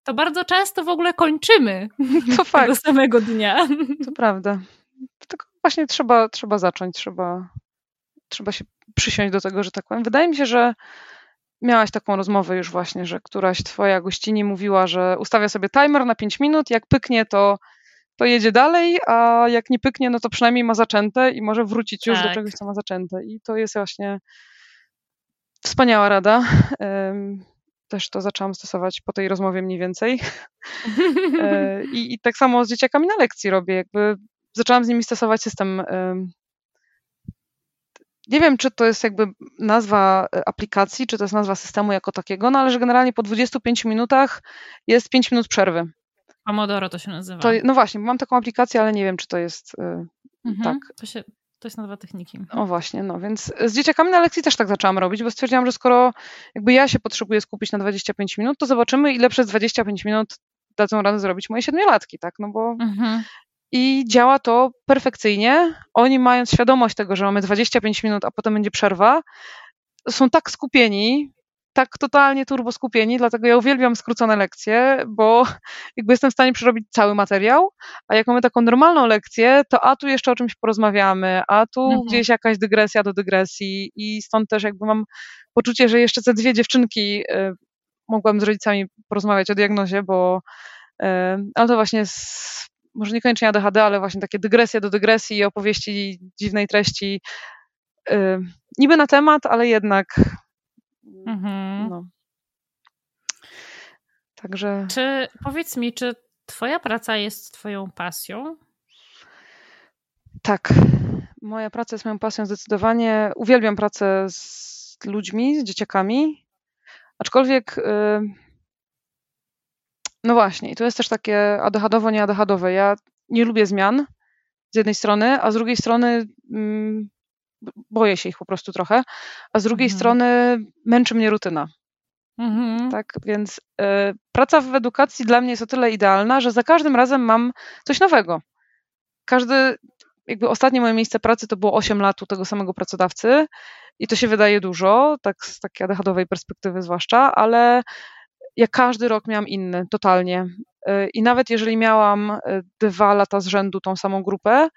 To bardzo często w ogóle kończymy to fakt. tego samego dnia. To prawda. Tylko właśnie trzeba, trzeba zacząć, trzeba trzeba się przysiąść do tego, że tak powiem. Wydaje mi się, że miałaś taką rozmowę już właśnie, że któraś twoja gościni mówiła, że ustawia sobie timer na 5 minut, jak pyknie, to, to jedzie dalej, a jak nie pyknie, no to przynajmniej ma zaczęte i może wrócić już tak. do czegoś, co ma zaczęte. I to jest właśnie wspaniała rada. Też to zaczęłam stosować po tej rozmowie mniej więcej. E, I, I, tak samo z dzieciakami na lekcji robię. Jakby zaczęłam z nimi stosować system. Nie wiem, czy to jest jakby nazwa e, aplikacji, czy to jest nazwa systemu jako takiego, no ale że generalnie po 25 minutach jest 5 minut przerwy. Pomodoro to się nazywa. To, no właśnie, mam taką aplikację, ale nie wiem, czy to jest e, mhm, tak. To się to jest nazwa techniki. O właśnie, no więc z dzieciakami na lekcji też tak zaczęłam robić, bo stwierdziłam, że skoro jakby ja się potrzebuję skupić na 25 minut, to zobaczymy, ile przez 25 minut dadzą radę zrobić moje siedmiolatki, tak? No bo mhm. i działa to perfekcyjnie. Oni mając świadomość tego, że mamy 25 minut, a potem będzie przerwa, są tak skupieni, tak totalnie turbo skupieni, dlatego ja uwielbiam skrócone lekcje, bo jakby jestem w stanie przerobić cały materiał, a jak mamy taką normalną lekcję, to a tu jeszcze o czymś porozmawiamy, a tu mhm. gdzieś jakaś dygresja do dygresji i stąd też jakby mam poczucie, że jeszcze te dwie dziewczynki y, mogłam z rodzicami porozmawiać o diagnozie, bo y, ale to właśnie z, może niekoniecznie ADHD, ale właśnie takie dygresje do dygresji i opowieści dziwnej treści y, niby na temat, ale jednak Mhm. No. Także. Czy powiedz mi, czy Twoja praca jest Twoją pasją? Tak. Moja praca jest moją pasją zdecydowanie. Uwielbiam pracę z ludźmi, z dzieciakami. Aczkolwiek. Yy... No właśnie, i to jest też takie ADHDowo, nie ADHDowe. Ja nie lubię zmian z jednej strony, a z drugiej strony mm, boję się ich po prostu trochę, a z drugiej mhm. strony męczy mnie rutyna. Mhm. Tak, więc y, praca w edukacji dla mnie jest o tyle idealna, że za każdym razem mam coś nowego. Każdy, jakby ostatnie moje miejsce pracy to było 8 lat u tego samego pracodawcy i to się wydaje dużo, tak z takiej ADHD-owej perspektywy zwłaszcza, ale ja każdy rok miałam inny, totalnie. Y, I nawet jeżeli miałam y, dwa lata z rzędu tą samą grupę,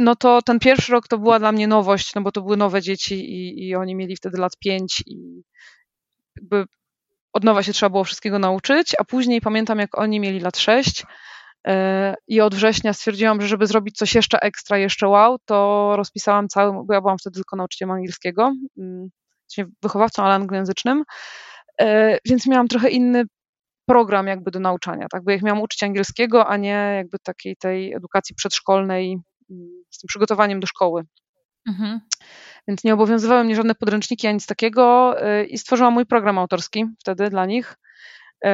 no to ten pierwszy rok to była dla mnie nowość, no bo to były nowe dzieci i, i oni mieli wtedy lat pięć i jakby od nowa się trzeba było wszystkiego nauczyć, a później pamiętam, jak oni mieli lat sześć e, i od września stwierdziłam, że żeby zrobić coś jeszcze ekstra, jeszcze wow, to rozpisałam cały, bo ja byłam wtedy tylko nauczycielem angielskiego, mm, wychowawcą, ale anglojęzycznym, e, więc miałam trochę inny program jakby do nauczania, tak, bo jak miałam uczyć angielskiego, a nie jakby takiej tej edukacji przedszkolnej z tym przygotowaniem do szkoły. Mhm. Więc nie obowiązywały mnie żadne podręczniki ani nic takiego y, i stworzyłam mój program autorski wtedy dla nich. Y,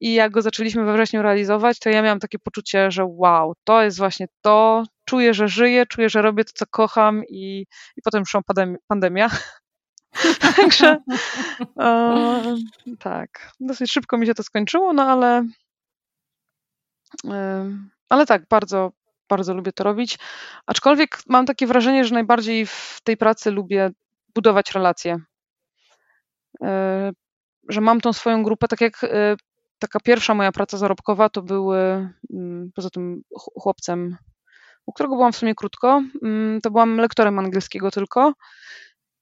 I jak go zaczęliśmy we wrześniu realizować, to ja miałam takie poczucie, że wow, to jest właśnie to, czuję, że żyję, czuję, że robię to, co kocham i, i potem przyszła pandemia. Także e, tak, dosyć szybko mi się to skończyło, no ale e, ale tak, bardzo, bardzo lubię to robić. Aczkolwiek mam takie wrażenie, że najbardziej w tej pracy lubię budować relacje. E, że mam tą swoją grupę, tak jak e, taka pierwsza moja praca zarobkowa to były, mm, poza tym chłopcem, u którego byłam w sumie krótko, mm, to byłam lektorem angielskiego tylko.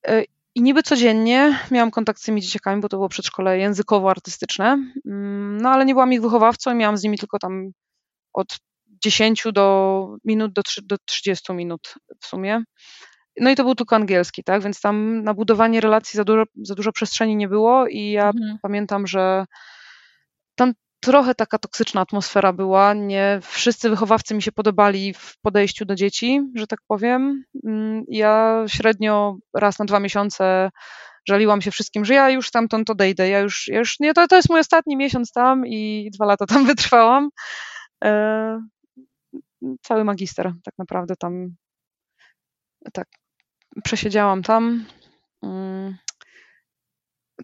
E, I niby codziennie miałam kontakt z tymi dzieciakami, bo to było przedszkole językowo-artystyczne, mm, no ale nie byłam ich wychowawcą i miałam z nimi tylko tam od 10 do minut do, do 30 minut w sumie. No i to był tylko angielski, tak? Więc tam na budowanie relacji za dużo, za dużo przestrzeni nie było i ja mhm. pamiętam, że tam trochę taka toksyczna atmosfera była. Nie wszyscy wychowawcy mi się podobali w podejściu do dzieci, że tak powiem. Mm, ja średnio raz na dwa miesiące żaliłam się wszystkim, że ja już stamtąd odejdę. Ja już, ja już nie, to, to jest mój ostatni miesiąc tam i dwa lata tam wytrwałam. Cały magister tak naprawdę tam tak przesiedziałam tam. Mm.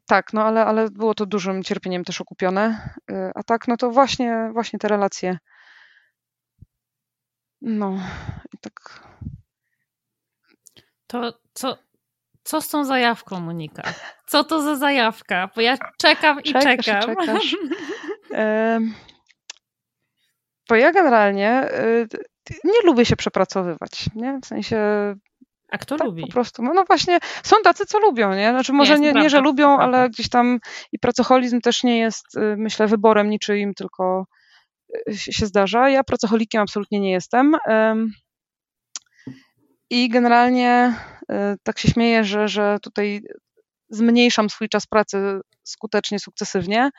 Tak, no ale, ale było to dużym cierpieniem też okupione. Y, a tak, no to właśnie, właśnie te relacje. No i tak. To co, co z tą zajawką, Monika? Co to za zajawka? Bo ja czekam i czekasz, czekam. Czekasz. Bo ja generalnie y, nie lubię się przepracowywać, nie? W sensie a kto tak, lubi? Po prostu. No, no, właśnie, są tacy, co lubią, nie? Znaczy może nie, nie, że lubią, ale gdzieś tam i pracoholizm też nie jest, y, myślę, wyborem niczyim, tylko y, się zdarza. Ja pracocholikiem absolutnie nie jestem. I generalnie tak się śmieję, że, że tutaj zmniejszam swój czas pracy skutecznie, sukcesywnie,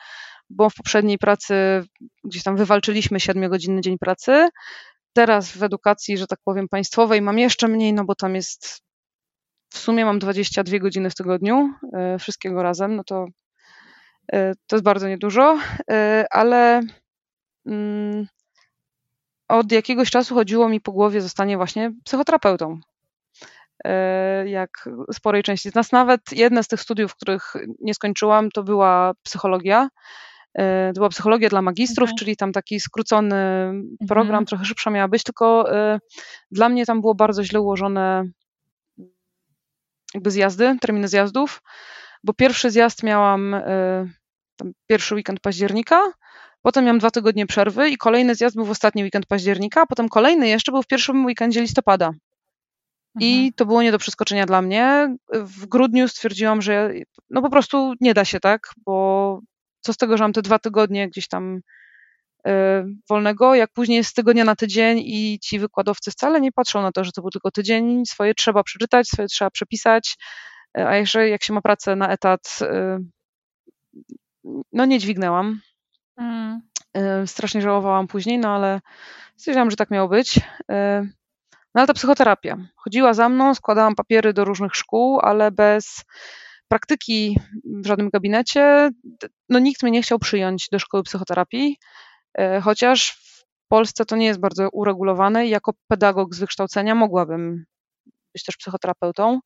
bo w poprzedniej pracy gdzieś tam wywalczyliśmy 7-godzinny dzień pracy. Teraz w edukacji, że tak powiem, państwowej mam jeszcze mniej, no bo tam jest w sumie mam 22 godziny w tygodniu, e, wszystkiego razem, no to e, to jest bardzo niedużo, e, ale mm, od jakiegoś czasu chodziło mi po głowie zostanie właśnie psychoterapeutą. Jak sporej części z nas, nawet jedne z tych studiów, których nie skończyłam, to była psychologia. To była psychologia dla magistrów, okay. czyli tam taki skrócony program, mhm. trochę szybsza miała być, tylko dla mnie tam było bardzo źle ułożone jakby zjazdy, terminy zjazdów, bo pierwszy zjazd miałam y, pierwszy weekend października, potem miałam dwa tygodnie przerwy i kolejny zjazd był w ostatni weekend października, a potem kolejny jeszcze był w pierwszym weekendzie listopada. I mhm. to było nie do przeskoczenia dla mnie. W grudniu stwierdziłam, że no po prostu nie da się tak, bo co z tego, że mam te dwa tygodnie gdzieś tam Y, wolnego, jak później jest z tygodnia na tydzień i ci wykładowcy wcale nie patrzą na to, że to był tylko tydzień, swoje trzeba przeczytać, swoje trzeba przepisać, y, a jeszcze jak się ma pracę na etat, y, no nie dźwignęłam. Mm. Strasznie żałowałam później, no ale stwierdziłam, że tak miało być. No ale ta psychoterapia. Chodziła za mną, składałam papiery do różnych szkół, ale bez praktyki w żadnym gabinecie, no nikt mnie nie chciał przyjąć do szkoły psychoterapii. E, chociaż w Polsce to nie jest bardzo uregulowane i jako pedagog z wykształcenia mogłabym być też psychoterapeutą.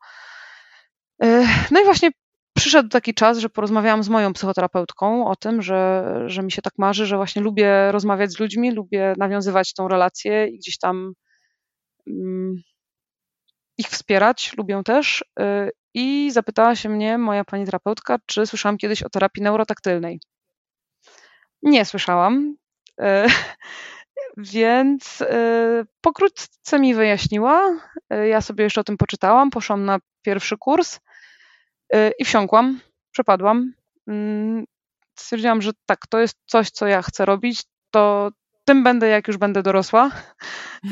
E, no i właśnie przyszedł taki czas, że porozmawiałam z moją psychoterapeutką o tym, że, że mi się tak marzy, że właśnie lubię rozmawiać z ludźmi, lubię nawiązywać tą relację i gdzieś tam um, ich wspierać, lubię też. I zapytała się mnie moja pani terapeutka, czy słyszałam kiedyś o terapii neurotaktylnej. Nie słyszałam. E, więc e, pokrótce mi wyjaśniła. E, ja sobie jeszcze o tym poczytałam, poszłam na pierwszy kurs i wsiąkłam, przepadłam. Mm, stwierdziłam, że tak, to jest coś, co ja chcę robić. To tym będę, jak już będę dorosła.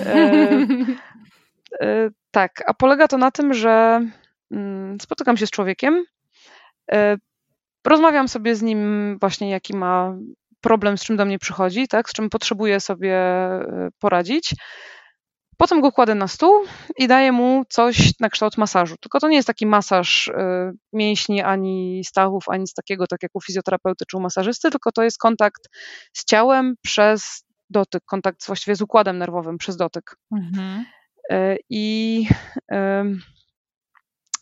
tak, a polega to na tym, że spotykam się z człowiekiem, rozmawiam sobie z nim właśnie, jaki ma problem, z czym do mnie przychodzi, tak, z czym potrzebuję sobie e, poradzić. Potem go kładę na stół i daję mu coś na kształt masażu. Tylko to nie jest taki masaż e, mięśni ani stawów, ani z takiego, tak jak u fizjoterapeuty czy u masażysty, tylko to jest kontakt z ciałem przez dotyk, kontakt właściwie z układem nerwowym przez dotyk. Mhm. E, I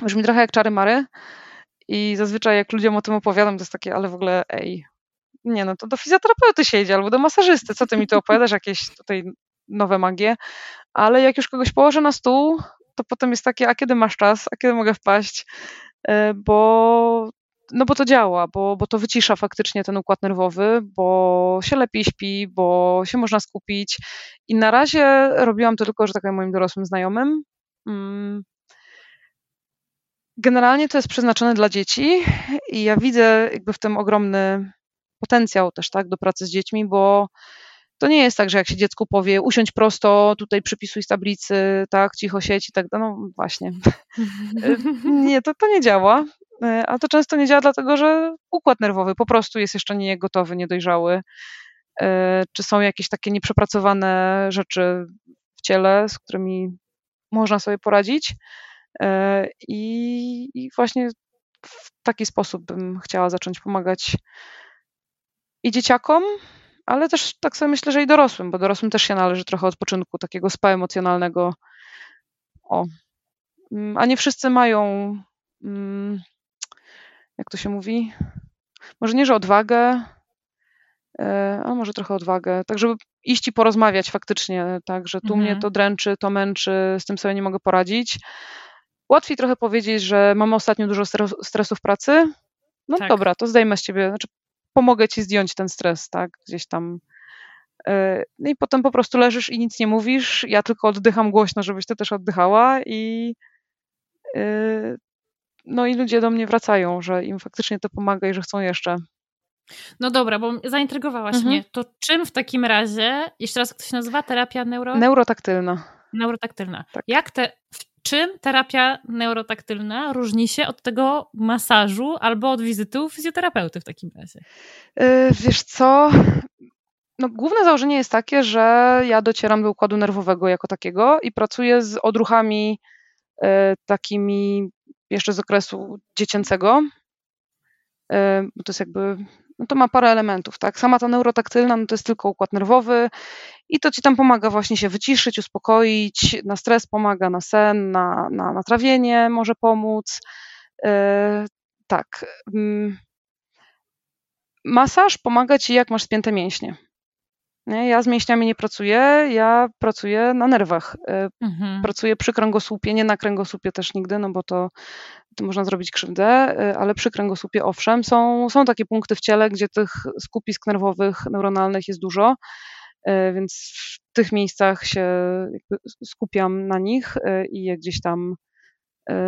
brzmi trochę jak czary mary. I zazwyczaj jak ludziom o tym opowiadam, to jest takie, ale w ogóle ej, nie no, to do fizjoterapeuty się idzie albo do masażysty, co ty mi tu opowiadasz, jakieś tutaj nowe magie, ale jak już kogoś położę na stół, to potem jest takie, a kiedy masz czas, a kiedy mogę wpaść, e, bo no bo to działa, bo, bo to wycisza faktycznie ten układ nerwowy, bo się lepiej śpi, bo się można skupić. I na razie robiłam to tylko, że tak powiem, moim dorosłym znajomym. Generalnie to jest przeznaczone dla dzieci i ja widzę jakby w tym ogromny potencjał też tak, do pracy z dziećmi, bo to nie jest tak, że jak się dziecku powie usiądź prosto, tutaj przypisuj z tablicy, tak, cicho sieć i tak no właśnie. nie, to, to nie działa. A to często nie działa dlatego, że układ nerwowy po prostu jest jeszcze nie gotowy, niedojrzały. E, czy są jakieś takie nieprzepracowane rzeczy w ciele, z którymi można sobie poradzić. E, I, I właśnie w taki sposób bym chciała zacząć pomagać i dzieciakom, ale też tak sobie myślę, że i dorosłym, bo dorosłym też się należy trochę odpoczynku, takiego spa emocjonalnego. O. Mm, a nie wszyscy mają, mm, jak to się mówi, może nie, że odwagę, e, a może trochę odwagę, tak żeby iść i porozmawiać faktycznie, tak, że tu mhm. mnie to dręczy, to męczy, z tym sobie nie mogę poradzić. Łatwiej trochę powiedzieć, że mamy ostatnio dużo stresu w pracy. No tak. dobra, to zdejmę z ciebie, znaczy pomogę ci zdjąć ten stres, tak, gdzieś tam. E, no i potem po prostu leżysz i nic nie mówisz, ja tylko oddycham głośno, żebyś ty też oddychała i e, no i ludzie do mnie wracają, że im faktycznie to pomaga i że chcą jeszcze. No dobra, bo zaintrygowałaś mhm. mnie. To czym w takim razie, jeszcze raz jak to się nazywa, terapia neuro... Neurotaktylna. Neurotaktylna. Tak. Jak te, czym terapia neurotaktylna różni się od tego masażu albo od wizyty u fizjoterapeuty w takim razie? Yy, wiesz co? No, główne założenie jest takie, że ja docieram do układu nerwowego jako takiego i pracuję z odruchami yy, takimi jeszcze z okresu dziecięcego. Yy, to jest jakby no to ma parę elementów, tak? Sama ta neurotaktylna, no to jest tylko układ nerwowy i to ci tam pomaga właśnie się wyciszyć, uspokoić, na stres pomaga, na sen, na, na, na trawienie może pomóc. Yy, tak. Yy. Masaż pomaga ci, jak masz spięte mięśnie. Nie? Ja z mięśniami nie pracuję, ja pracuję na nerwach. Yy, mhm. Pracuję przy kręgosłupie, nie na kręgosłupie też nigdy, no bo to można zrobić krzywdę, y, ale przy kręgosłupie owszem, są, są takie punkty w ciele, gdzie tych skupisk nerwowych, neuronalnych jest dużo, y, więc w tych miejscach się skupiam na nich y, i je gdzieś tam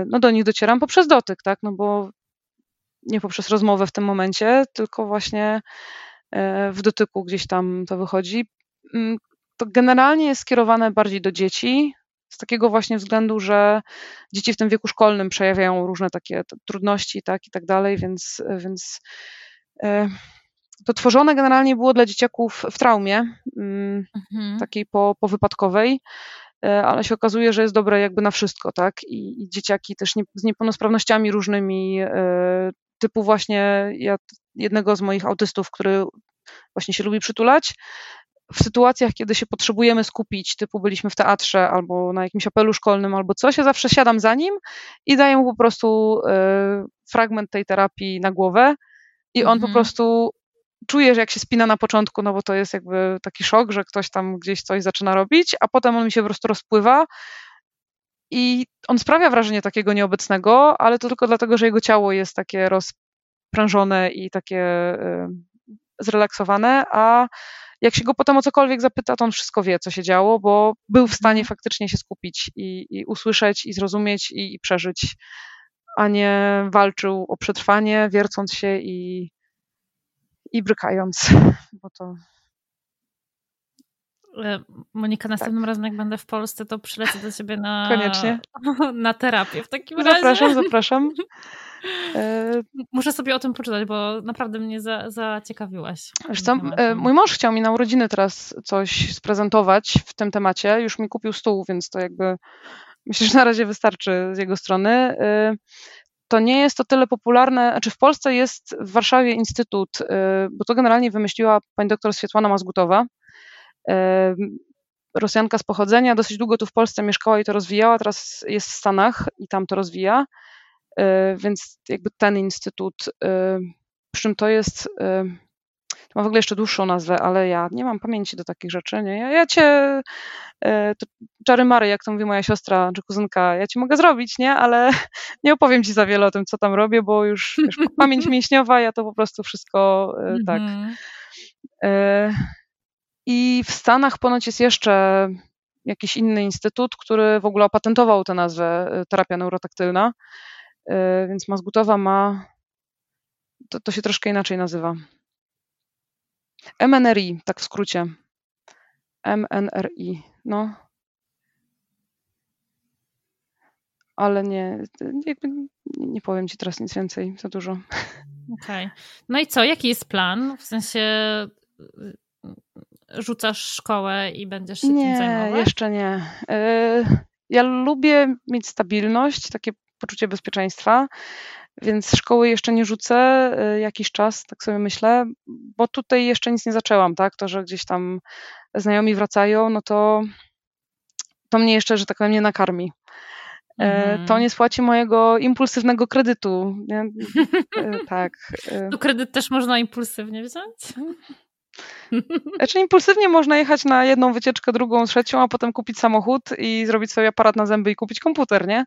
no do nich docieram poprzez dotyk, tak, no bo nie poprzez rozmowę w tym momencie, tylko właśnie w dotyku gdzieś tam to wychodzi. Mm, to generalnie jest skierowane bardziej do dzieci, z takiego właśnie względu, że dzieci w tym wieku szkolnym przejawiają różne takie trudności tak, i tak dalej, więc, więc e, to tworzone generalnie było dla dzieciaków w traumie, mm, mhm. takiej po, powypadkowej, e, ale się okazuje, że jest dobre jakby na wszystko, tak? I, i dzieciaki też nie, z niepełnosprawnościami różnymi, e, typu właśnie ja, jednego z moich autystów, który właśnie się lubi przytulać, w sytuacjach, kiedy się potrzebujemy skupić, typu byliśmy w teatrze albo na jakimś apelu szkolnym albo coś, ja zawsze siadam za nim i daję mu po prostu y, fragment tej terapii na głowę i on mhm. po prostu czuje, że jak się spina na początku, no bo to jest jakby taki szok, że ktoś tam gdzieś coś zaczyna robić, a potem on mi się po prostu rozpływa i on sprawia wrażenie takiego nieobecnego, ale to tylko dlatego, że jego ciało jest takie rozprężone i takie y, zrelaksowane, a jak się go potem o cokolwiek zapyta, to on wszystko wie, co się działo, bo był w stanie mhm. faktycznie się skupić i, i usłyszeć, i zrozumieć, i, i, przeżyć, a nie walczył o przetrwanie, wiercąc się i, i brykając, bo to... E, Monika, następnym tak. razem jak będę w Polsce, to przylecę do ciebie na, Koniecznie. na terapię w takim razie. Zapraszam, zapraszam. E, Muszę sobie o tym poczytać, bo naprawdę mnie za, zaciekawiłaś. Wiesz co, e, mój mąż chciał mi na urodziny teraz coś sprezentować w tym temacie. Już mi kupił stół, więc to jakby myślę, że na razie wystarczy z jego strony. To nie jest to tyle popularne, znaczy w Polsce jest w Warszawie instytut, bo to generalnie wymyśliła pani doktor Swietłana Mazgutowa, Rosjanka z pochodzenia, dosyć długo tu w Polsce mieszkała i to rozwijała, teraz jest w Stanach i tam to rozwija. E, więc jakby ten instytut, e, przy czym to jest, e, to ma w ogóle jeszcze dłuższą nazwę, ale ja nie mam pamięci do takich rzeczy, nie? Ja, ja cię, to czary mary, jak to mówi moja siostra czy kuzynka, ja ci mogę zrobić, nie? Ale nie opowiem ci za wiele o tym, co tam robię, bo już wiesz, pamięć mięśniowa, ja to po prostu wszystko tak. I w Stanach ponoć jest jeszcze jakiś inny instytut, który w ogóle opatentował tę nazwę terapia neurotaktylna. E, więc Mazgutowa ma, to, to się troszkę inaczej nazywa. MNRI, tak w skrócie. MNRI, no. Ale nie, jakby nie powiem ci teraz nic więcej, za dużo. Okej. Okay. No i co, jaki jest plan? W sensie rzucasz szkołę i będziesz się nie, tym zajmować? Nie, jeszcze nie. E, ja lubię mieć stabilność, takie poczucie bezpieczeństwa, więc szkoły jeszcze nie rzucę y, jakiś czas, tak sobie myślę, bo tutaj jeszcze nic nie zaczęłam, tak? To, że gdzieś tam znajomi wracają, no to to mnie jeszcze, że tak powiem, nie nakarmi. Mm. To nie spłaci mojego impulsywnego kredytu. E, tak. E. To kredyt też można impulsywnie wziąć? Znaczy impulsywnie można jechać na jedną wycieczkę, drugą, trzecią, a potem kupić samochód i zrobić sobie aparat na zęby i kupić komputer, nie?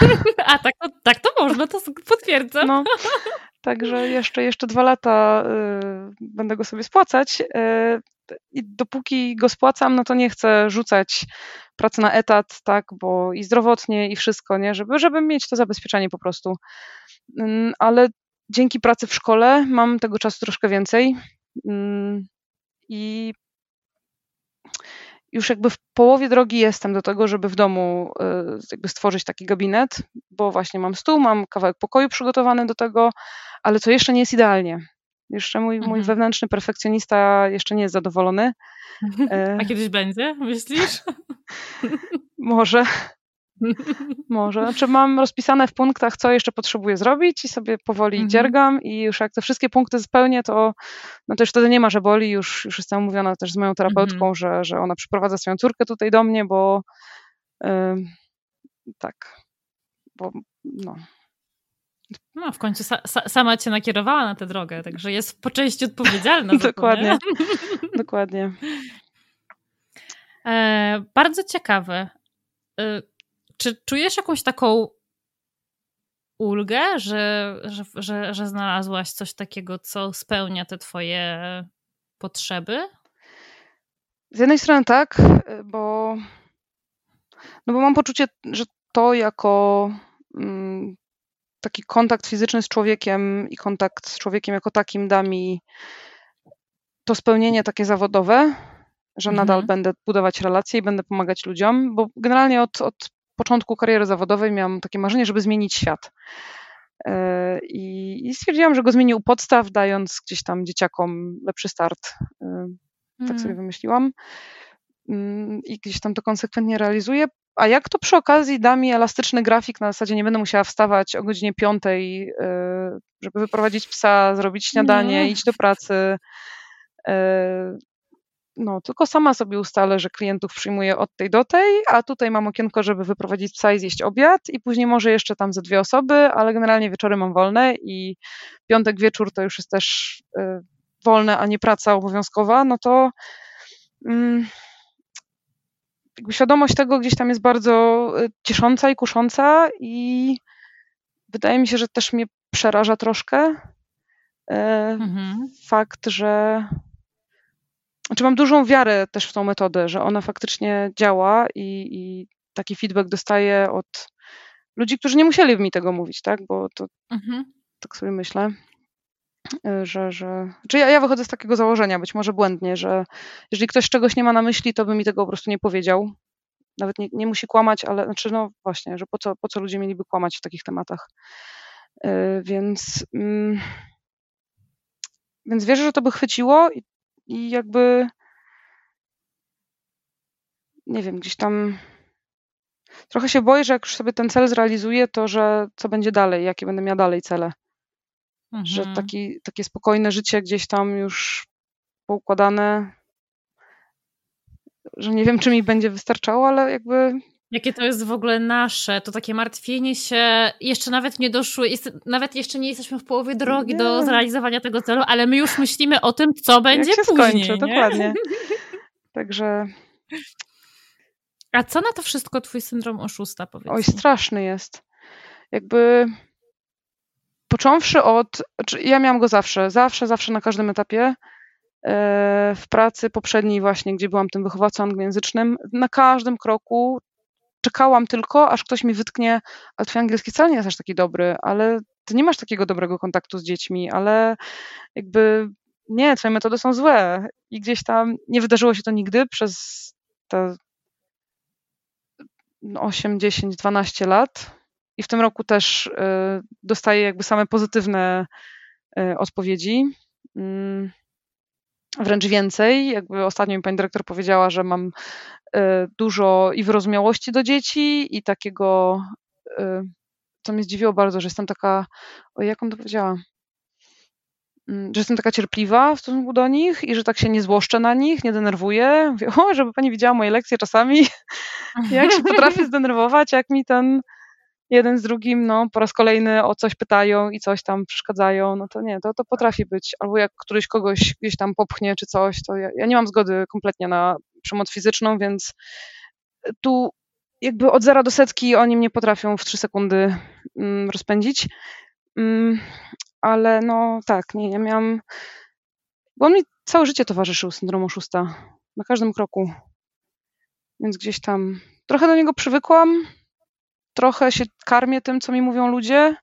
A tak, tak to można, to potwierdzam. No, także jeszcze, jeszcze dwa lata y, będę go sobie spłacać. Y, I dopóki go spłacam, no to nie chcę rzucać pracy na etat, tak, bo i zdrowotnie, i wszystko, nie, żeby, żeby mieć to zabezpieczenie po prostu. Y, ale dzięki pracy w szkole mam tego czasu troszkę więcej. I już jakby w połowie drogi jestem do tego, żeby w domu y, jakby stworzyć taki gabinet, bo właśnie mam stół, mam kawałek pokoju przygotowany do tego, ale co jeszcze nie jest idealnie. Jeszcze mój, mhm. mój wewnętrzny perfekcjonista jeszcze nie jest zadowolony. A kiedyś będzie, myślisz? Może. Może. Znaczy mam rozpisane w punktach, co jeszcze potrzebuję zrobić i sobie powoli mhm. dziergam i już jak te wszystkie punkty spełnię, to, no to już wtedy nie ma, że boli. Już, już jestem umówiona też z moją terapeutką, mhm. że, że ona przyprowadza swoją córkę tutaj do mnie, bo yy, tak, bo no. No, w końcu sa, sa, sama cię nakierowała na tę drogę, także jest po części odpowiedzialna. dokładnie, dokładnie. E, bardzo ciekawe. E, czy czujesz jakąś taką ulgę, że, że, że, że znalazłaś coś takiego, co spełnia te twoje potrzeby? Z jednej strony tak, bo, no bo mam poczucie, że to jako mm, taki kontakt fizyczny z człowiekiem i kontakt z człowiekiem jako takim da mi to spełnienie takie zawodowe, że mhm. nadal będę budować relacje i będę pomagać ludziom, bo generalnie od, od początku kariery zawodowej miałam takie marzenie, żeby zmienić świat. E, I, I stwierdziłam, że go zmienię u podstaw, dając gdzieś tam dzieciakom lepszy start. E, tak sobie mm. wymyśliłam. Mm, I gdzieś tam to konsekwentnie realizuję. A jak to przy okazji da mi elastyczny grafik, na zasadzie nie będę musiała wstawać o godzinie piątej, e, żeby wyprowadzić psa, zrobić śniadanie, no. iść do pracy, no, tylko sama sobie ustalę, że klientów przyjmuję od tej do tej, a tutaj mam okienko, żeby wyprowadzić psa i zjeść obiad i później może jeszcze tam ze dwie osoby, ale generalnie wieczory mam wolne i piątek wieczór to już jest też y, wolne, a nie praca obowiązkowa, no to jakby świadomość tego gdzieś tam jest bardzo y, ciesząca i kusząca i wydaje mi się, że też mnie przeraża troszkę y, mhm. fakt, że znaczy mam dużą wiarę też w tą metodę, że ona faktycznie działa i, i taki feedback dostaję od ludzi, którzy nie musieli mi tego mówić, tak? Bo to mhm. tak sobie myślę, y, że, że czy ja, ja wychodzę z takiego założenia, być może błędnie, że jeżeli ktoś czegoś nie ma na myśli, to by mi tego po prostu nie powiedział. Nawet nie, nie musi kłamać, ale znaczy no właśnie, że po co, po co ludzie mieliby kłamać w takich tematach. Yy, więc, yy, więc wierzę, że to by chwyciło i i jakby nie wiem, gdzieś tam trochę się boję, że jak już sobie ten cel zrealizuję, to że co będzie dalej, jakie będę miała dalej cele. Mhm. Że taki, takie spokojne życie gdzieś tam już poukładane, że nie wiem, czy mi będzie wystarczało, ale jakby Jakie to jest w ogóle nasze, to takie martwienie się, jeszcze nawet nie doszły, jest, nawet jeszcze nie jesteśmy w połowie drogi nie. do zrealizowania tego celu, ale my już myślimy o tym, co będzie Jak się później. Skończy, dokładnie. Także. A co na to wszystko twój syndrom oszusta, powiedz? Oj, straszny jest. Jakby począwszy od, znaczy ja miałam go zawsze, zawsze, zawsze na każdym etapie e, w pracy poprzedniej właśnie, gdzie byłam tym wychowawcą anglojęzycznym, na każdym kroku czekałam tylko, aż ktoś mi wytknie, ale twój angielski wcale nie jest aż taki dobry, ale ty nie masz takiego dobrego kontaktu z dziećmi, ale jakby nie, twoje metody są złe. I gdzieś tam nie wydarzyło się to nigdy przez te 8, 10, 12 lat. I w tym roku też y, dostaję jakby same pozytywne y, odpowiedzi. Mm, wręcz więcej. Jakby ostatnio mi pani dyrektor powiedziała, że mam e, dużo i wyrozumiałości do dzieci i takiego, e, co mnie zdziwiło bardzo, że jestem taka, o jak on to powiedziała, mm, że jestem taka cierpliwa w stosunku do nich i że tak się nie złoszczę na nich, nie denerwuję. Mówię, o, żeby pani widziała moje lekcje czasami, jak się potrafię zdenerwować, jak mi ten jeden z drugim, no, po raz kolejny o coś pytają i coś tam przeszkadzają, no to nie, to, to potrafi być. Albo jak któryś kogoś gdzieś tam popchnie czy coś, to ja, ja nie mam zgody kompletnie na przemoc fizyczną, więc tu jakby od zera do setki oni mnie potrafią w trzy sekundy mm, rozpędzić. Mm, ale no tak, nie, ja miałam. Bo on mi całe życie towarzyszył syndrom oszusta. Na każdym kroku. Więc gdzieś tam trochę do niego przywykłam, trochę się karmię tym, co mi mówią ludzie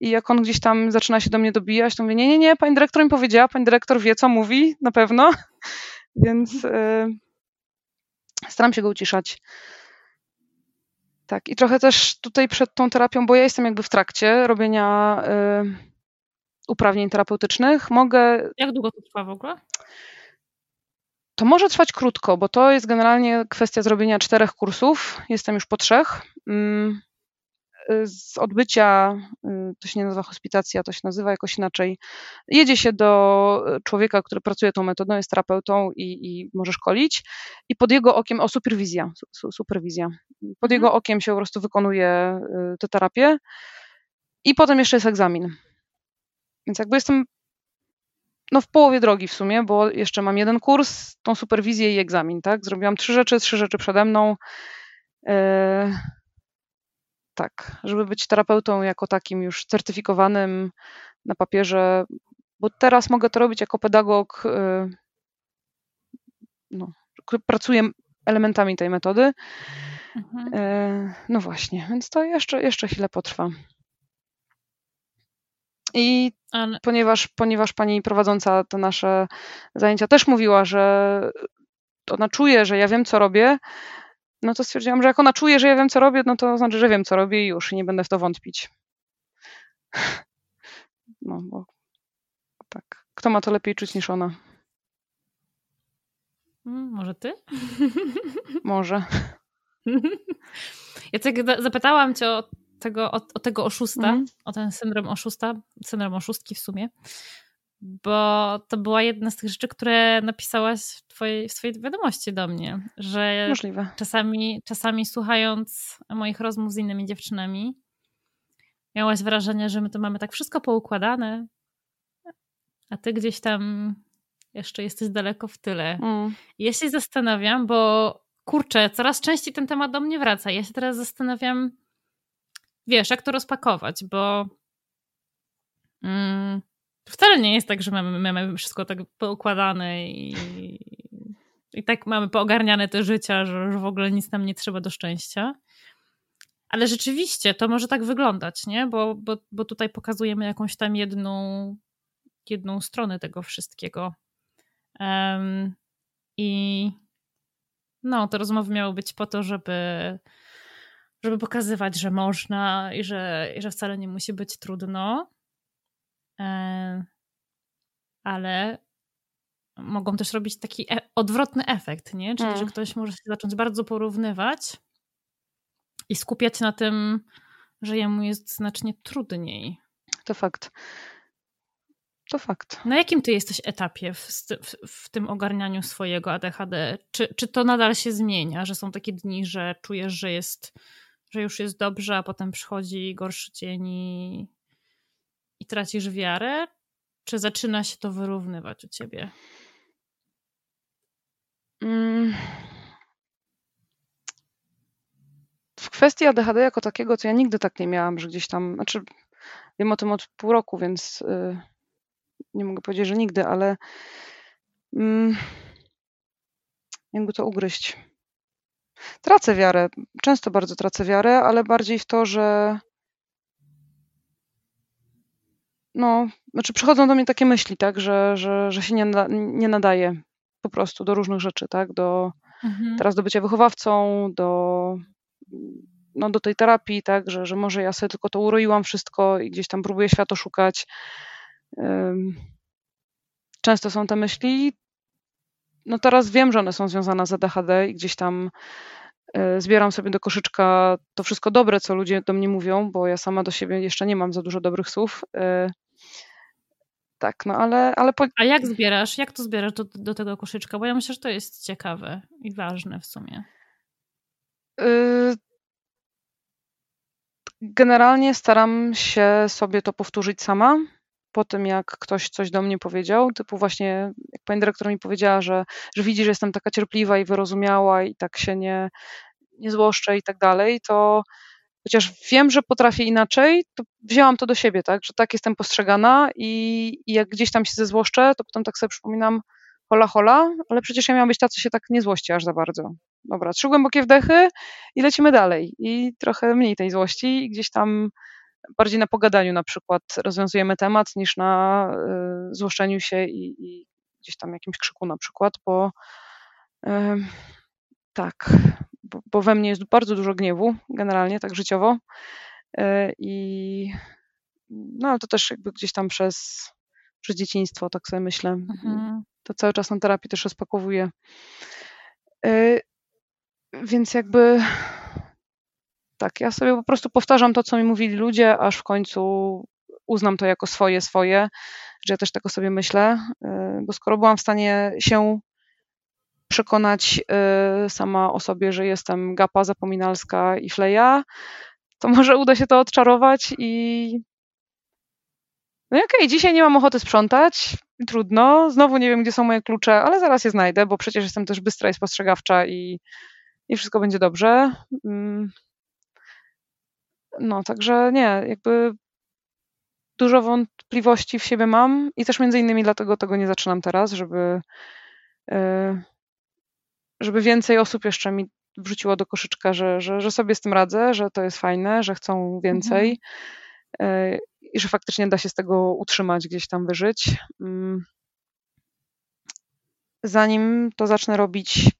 i jak on gdzieś tam zaczyna się do mnie dobijać, to mówię, nie, nie, nie, pani dyrektor mi powiedziała, pani dyrektor wie, co mówi, na pewno, więc yy, Staram się go uciszać. Tak, i trochę też tutaj przed tą terapią, bo ja jestem jakby w trakcie robienia y, uprawnień terapeutycznych, mogę. Jak długo to trwa w ogóle? To może trwać krótko, bo to jest generalnie kwestia zrobienia czterech kursów. Jestem już po trzech. Mm, z odbycia, y, to się nie nazywa hospitacja, to się nazywa jakoś inaczej. Jedzie się do człowieka, który pracuje tą metodą, jest terapeutą i, i może szkolić, i pod jego okiem, o superwizja, su, superwizja, pod mhm. jego okiem się po prostu wykonuje y, tę terapię i potem jeszcze jest egzamin. Więc jakby jestem no w połowie drogi w sumie, bo jeszcze mam jeden kurs, tą superwizję i egzamin, tak? Zrobiłam trzy rzeczy, trzy rzeczy przede mną. Yy, tak, żeby być terapeutą jako takim już certyfikowanym na papierze, bo teraz mogę to robić jako pedagog, yy, no, pracuję elementami tej metody. Mhm. Yy, no właśnie, więc to jeszcze, jeszcze chwilę potrwa. I ponieważ, ponieważ pani prowadząca te nasze zajęcia też mówiła, że ona czuje, że ja wiem, co robię, no to stwierdziłam, że jak ona czuje, że ja wiem, co robię, no to znaczy, że wiem, co robię i już i nie będę w to wątpić. No, bo tak. Kto ma to lepiej czuć niż ona? Mm, może ty? Może. Ja tak zapytałam cię o tego, o, o tego oszusta, mm. o ten syndrom oszusta, syndrom oszustki w sumie, bo to była jedna z tych rzeczy, które napisałaś w, twojej, w swojej wiadomości do mnie, że Możliwe. Czasami, czasami słuchając moich rozmów z innymi dziewczynami, miałaś wrażenie, że my to mamy tak wszystko poukładane, a ty gdzieś tam jeszcze jesteś daleko w tyle. Mm. Ja się zastanawiam, bo kurczę, coraz częściej ten temat do mnie wraca. Ja się teraz zastanawiam, wiesz, jak to rozpakować, bo mm, wcale nie jest tak, że mamy, mamy wszystko tak poukładane i, i tak mamy poogarniane te życia, że, że w ogóle nic nam nie trzeba do szczęścia. Ale rzeczywiście to może tak wyglądać, nie? Bo, bo, bo tutaj pokazujemy jakąś tam jedną, jedną stronę tego wszystkiego. Um, I no, te rozmowy miały być po to, żeby żeby pokazywać, że można i że, i że wcale nie musi być trudno. E, ale mogą też robić taki e odwrotny efekt, nie? Czyli, że mm. ktoś może się zacząć bardzo porównywać i skupiać na tym, że jemu jest znacznie trudniej. To fakt. To fakt. Na jakim ty jesteś etapie w, w, w, tym ogarnianiu swojego ADHD? Czy, czy to nadal się zmienia, że są takie dni, że czujesz, że jest że już jest dobrze, a potem przychodzi gorszy dzień i, i tracisz wiarę? Czy zaczyna się to wyrównywać u ciebie? Mm. W kwestii ADHD jako takiego, to ja nigdy tak nie miałam, że gdzieś tam, znaczy wiem o tym od pół roku, więc yy, nie mogę powiedzieć, że nigdy, ale yy, jakby to ugryźć. Tracę wiarę. Często bardzo tracę wiarę, ale bardziej w to, że no, znaczy przychodzą do mnie takie myśli, tak, że, że, że się nie, nada, nie nadaje po prostu do różnych rzeczy, tak, do mhm. teraz do bycia wychowawcą, do, no, do tej terapii, tak, że, że może ja sobie tylko to uroiłam wszystko i gdzieś tam próbuję światło szukać. Często są te myśli. No teraz wiem, że one są związane z ADHD i gdzieś tam E, zbieram sobie do koszyczka to wszystko dobre, co ludzie do mnie mówią, bo ja sama do siebie jeszcze nie mam za dużo dobrych słów. Tak, no ale. ale po... A jak zbierasz? Jak to zbierasz do, do tego koszyczka? Bo ja myślę, że to jest ciekawe i ważne w sumie. E, generalnie staram się sobie to powtórzyć sama po tym, jak ktoś coś do mnie powiedział, typu właśnie, jak pani dyrektor mi powiedziała, że, że widzi, że jestem taka cierpliwa i wyrozumiała i tak się nie, nie złoszczę i tak dalej, to chociaż wiem, że potrafię inaczej, to wzięłam to do siebie, tak, że tak jestem postrzegana i, i jak gdzieś tam się zezłoszczę, to potem tak sobie przypominam, hola, hola, ale przecież ja miałam być ta, co się tak nie złości aż za bardzo. Dobra, trzy głębokie wdechy i lecimy dalej. I trochę mniej tej złości i gdzieś tam bardziej na pogadaniu na przykład rozwiązujemy temat niż na y, złoszczeniu się i, i gdzieś tam jakimś krzyku na przykład, bo y, tak, bo, bo we mnie jest bardzo dużo gniewu, generalnie, tak życiowo. E, I no ale to też jakby gdzieś tam przez, przez dzieciństwo, tak sobie myślę. Mhm. To cały czas na terapii też rozpakowuję. E, więc jakby tak, ja sobie po prostu powtarzam to, co mi mówili ludzie, aż w końcu uznam to jako swoje, swoje, że ja też tak o sobie myślę, e, bo skoro byłam w stanie się przekonać sama o sobie, że jestem gapa, zapominalska i fleja, to może uda się to odczarować i no okej, okay, dzisiaj nie mam ochoty sprzątać, trudno, znowu nie wiem, gdzie są moje klucze, ale zaraz je znajdę, bo przecież jestem też bystra i spostrzegawcza i, i wszystko będzie dobrze. Mm. No, także nie, jakby dużo wątpliwości w siebie mam i też między innymi dlatego tego nie zaczynam teraz, żeby, e, żeby więcej osób jeszcze mi wrzuciło do koszyczka, że, że, że sobie z tym radzę, że to jest fajne, że chcą więcej mhm. i że faktycznie da się z tego utrzymać, gdzieś tam wyżyć. Mm. Zanim to zacznę robić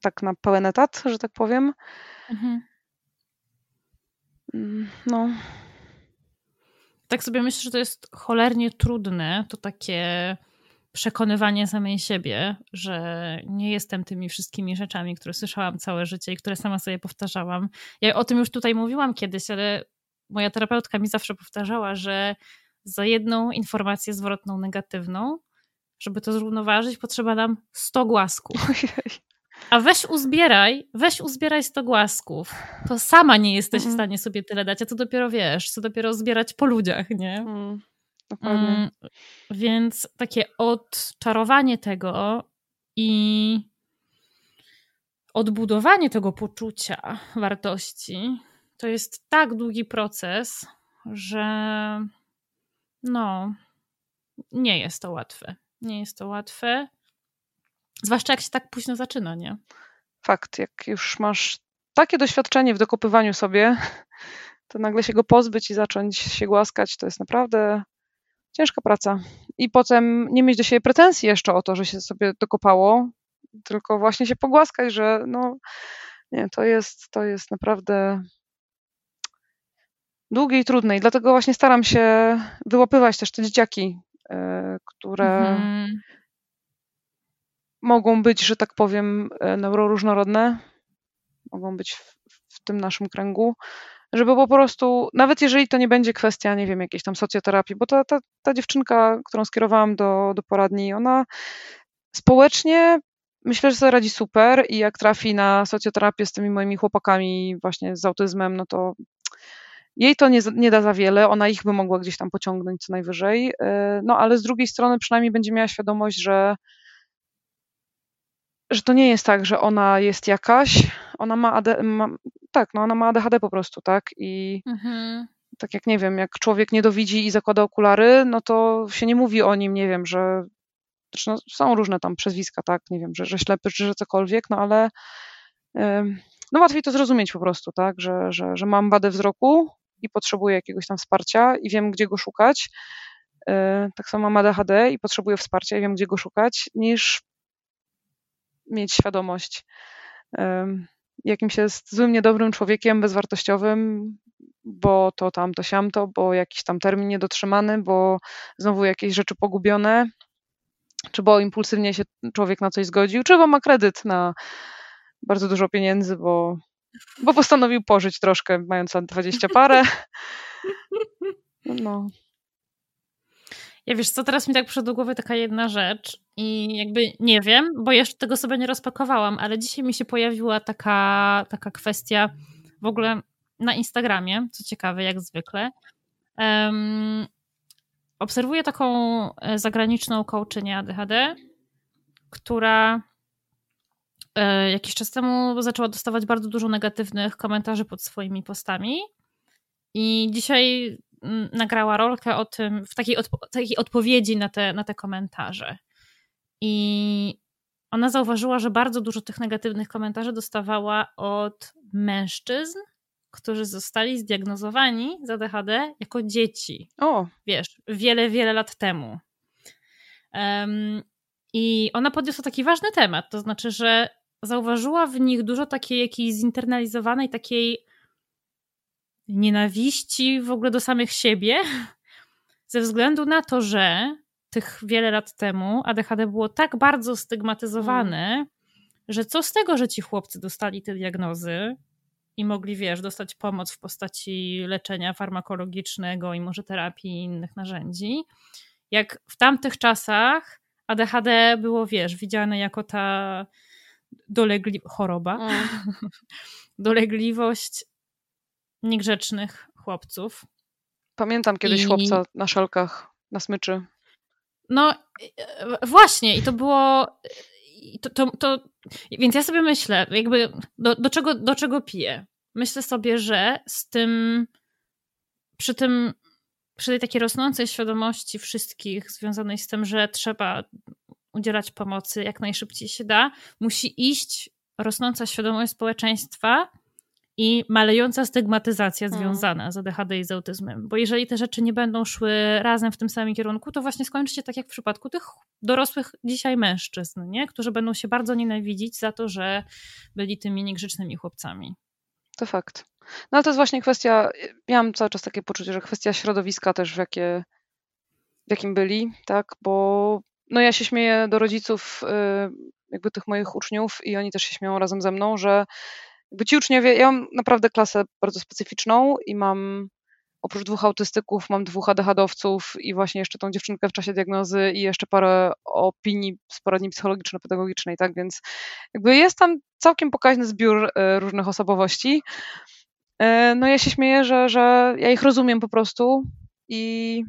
tak na pełen etat, że tak powiem. Mhm. Mm, no. Tak sobie myślę, że to jest cholernie trudne, to takie przekonywanie samej siebie, że nie jestem tymi wszystkimi rzeczami, które słyszałam całe życie i które sama sobie powtarzałam. Ja o tym już tutaj mówiłam kiedyś, ale moja terapeutka mi zawsze powtarzała, że za jedną informację zwrotną negatywną, żeby to zrównoważyć, potrzeba nam 100 głasków. A weź uzbieraj, weź uzbieraj 100 głasków. To sama nie jesteś w mhm. stanie sobie tyle dać, a co dopiero wiesz, co dopiero zbierać po ludziach, nie? Mm. Mm, więc takie odczarowanie tego i odbudowanie tego poczucia wartości to jest tak długi proces, że no, nie jest to łatwe. Nie jest to łatwe. Zwłaszcza jak się tak późno zaczyna, nie? Fakt, jak już masz takie doświadczenie w dokopywaniu sobie, to nagle się go pozbyć i zacząć się głaskać, to jest naprawdę ciężka praca. I potem nie mieć do siebie pretensji jeszcze o to, że się sobie dokopało, tylko właśnie się pogłaskać, że no nie, to jest, to jest naprawdę długie i trudne. I dlatego właśnie staram się wyłapywać też te dzieciaki, e, które mhm. mogą być, że tak powiem, e, neuroróżnorodne, mogą być w, w tym naszym kręgu, żeby po prostu, nawet jeżeli to nie będzie kwestia, nie wiem, jakiejś tam socjoterapii, bo ta, ta, ta dziewczynka, którą skierowałam do, do poradni, ona społecznie myślę, że sobie radzi super i jak trafi na socjoterapię z tymi moimi chłopakami właśnie z autyzmem, no to jej to nie, nie da za wiele, ona ich by mogła gdzieś tam pociągnąć co najwyżej, y, no ale z drugiej strony przynajmniej będzie miała świadomość, że że to nie jest tak, że ona jest jakaś, ona ma, ma tak, no ona ma ADHD po prostu, tak? I mhm. tak jak nie wiem, jak człowiek nie dowidzi i zakłada okulary, no to się nie mówi o nim, nie wiem, że znaczy no, są różne tam przezwiska, tak, nie wiem, że, że ślepy, czy że cokolwiek, no ale no łatwiej to zrozumieć po prostu, tak, że, że, że mam wadę wzroku i potrzebuję jakiegoś tam wsparcia i wiem, gdzie go szukać. E, tak samo mam ADHD i potrzebuję wsparcia i wiem, gdzie go szukać, niż mieć świadomość, jakimś jest złym, niedobrym człowiekiem, bezwartościowym, bo to tam, to siamto, bo jakiś tam termin niedotrzymany, bo znowu jakieś rzeczy pogubione, czy bo impulsywnie się człowiek na coś zgodził, czy bo ma kredyt na bardzo dużo pieniędzy, bo, bo postanowił pożyć troszkę, mając lat dwadzieścia parę. No. Ja wiesz co, teraz mi tak przyszła do głowy taka jedna rzecz i jakby nie wiem, bo jeszcze tego sobie nie rozpakowałam, ale dzisiaj mi się pojawiła taka, taka kwestia w ogóle na Instagramie, co ciekawe, jak zwykle. Um, obserwuję taką e, zagraniczną coachnię ADHD, która e, jakiś czas temu zaczęła dostawać bardzo dużo negatywnych komentarzy pod swoimi postami. I dzisiaj nagrała rolkę o tym, w takiej, odpo takiej odpowiedzi na te, na te komentarze. I ona zauważyła, że bardzo dużo tych negatywnych komentarzy dostawała od mężczyzn, którzy zostali zdiagnozowani z ADHD jako dzieci. O. Wiesz, wiele, wiele lat temu. Um, I ona podniosła taki ważny temat, to znaczy, że zauważyła w nich dużo takiej jakiejś zinternalizowanej, takiej nienawiści w ogóle do samych siebie, ze względu na to, że tych wiele lat temu ADHD było tak bardzo stygmatyzowane, mm. że co z tego, że ci chłopcy dostali te diagnozy i mogli, wiesz, dostać pomoc w postaci leczenia farmakologicznego i może terapii i innych narzędzi, jak w tamtych czasach ADHD było, wiesz, widziane jako ta dolegli choroba, mm. dolegliwość niegrzecznych chłopców. Pamiętam kiedyś I... chłopca na szelkach, na smyczy. No e, właśnie i to było to, to, to, więc ja sobie myślę, jakby do, do, czego, do czego piję? Myślę sobie, że z tym przy tym przy tej takiej rosnącej świadomości wszystkich związanej z tym, że trzeba udzielać pomocy jak najszybciej się da, musi iść rosnąca świadomość społeczeństwa i malejąca stygmatyzacja mm. związana z ADHD i z autyzmem. Bo jeżeli te rzeczy nie będą szły razem w tym samym kierunku, to właśnie skończy się tak jak w przypadku tych dorosłych dzisiaj mężczyzn, nie? którzy będą się bardzo nienawidzić za to, że byli tymi niegrzecznymi chłopcami. To fakt. No ale to jest właśnie kwestia, miałam cały czas takie poczucie, że kwestia środowiska też w, jakie, w jakim byli, tak, bo no ja się śmieję do rodziców y, jakby tych moich uczniów i oni też się śmieją razem ze mną, że jakby ci uczniowie, ja mam naprawdę klasę bardzo specyficzną i mam oprócz dwóch autystyków mam dwóch ADHD-owców i właśnie jeszcze tą dziewczynkę w czasie diagnozy i jeszcze parę opinii z poradni psychologiczno-pedagogicznej, tak, więc jakby jest tam całkiem pokaźny zbiór y, różnych osobowości. Y, no ja się śmieję, że, że ja ich rozumiem po prostu i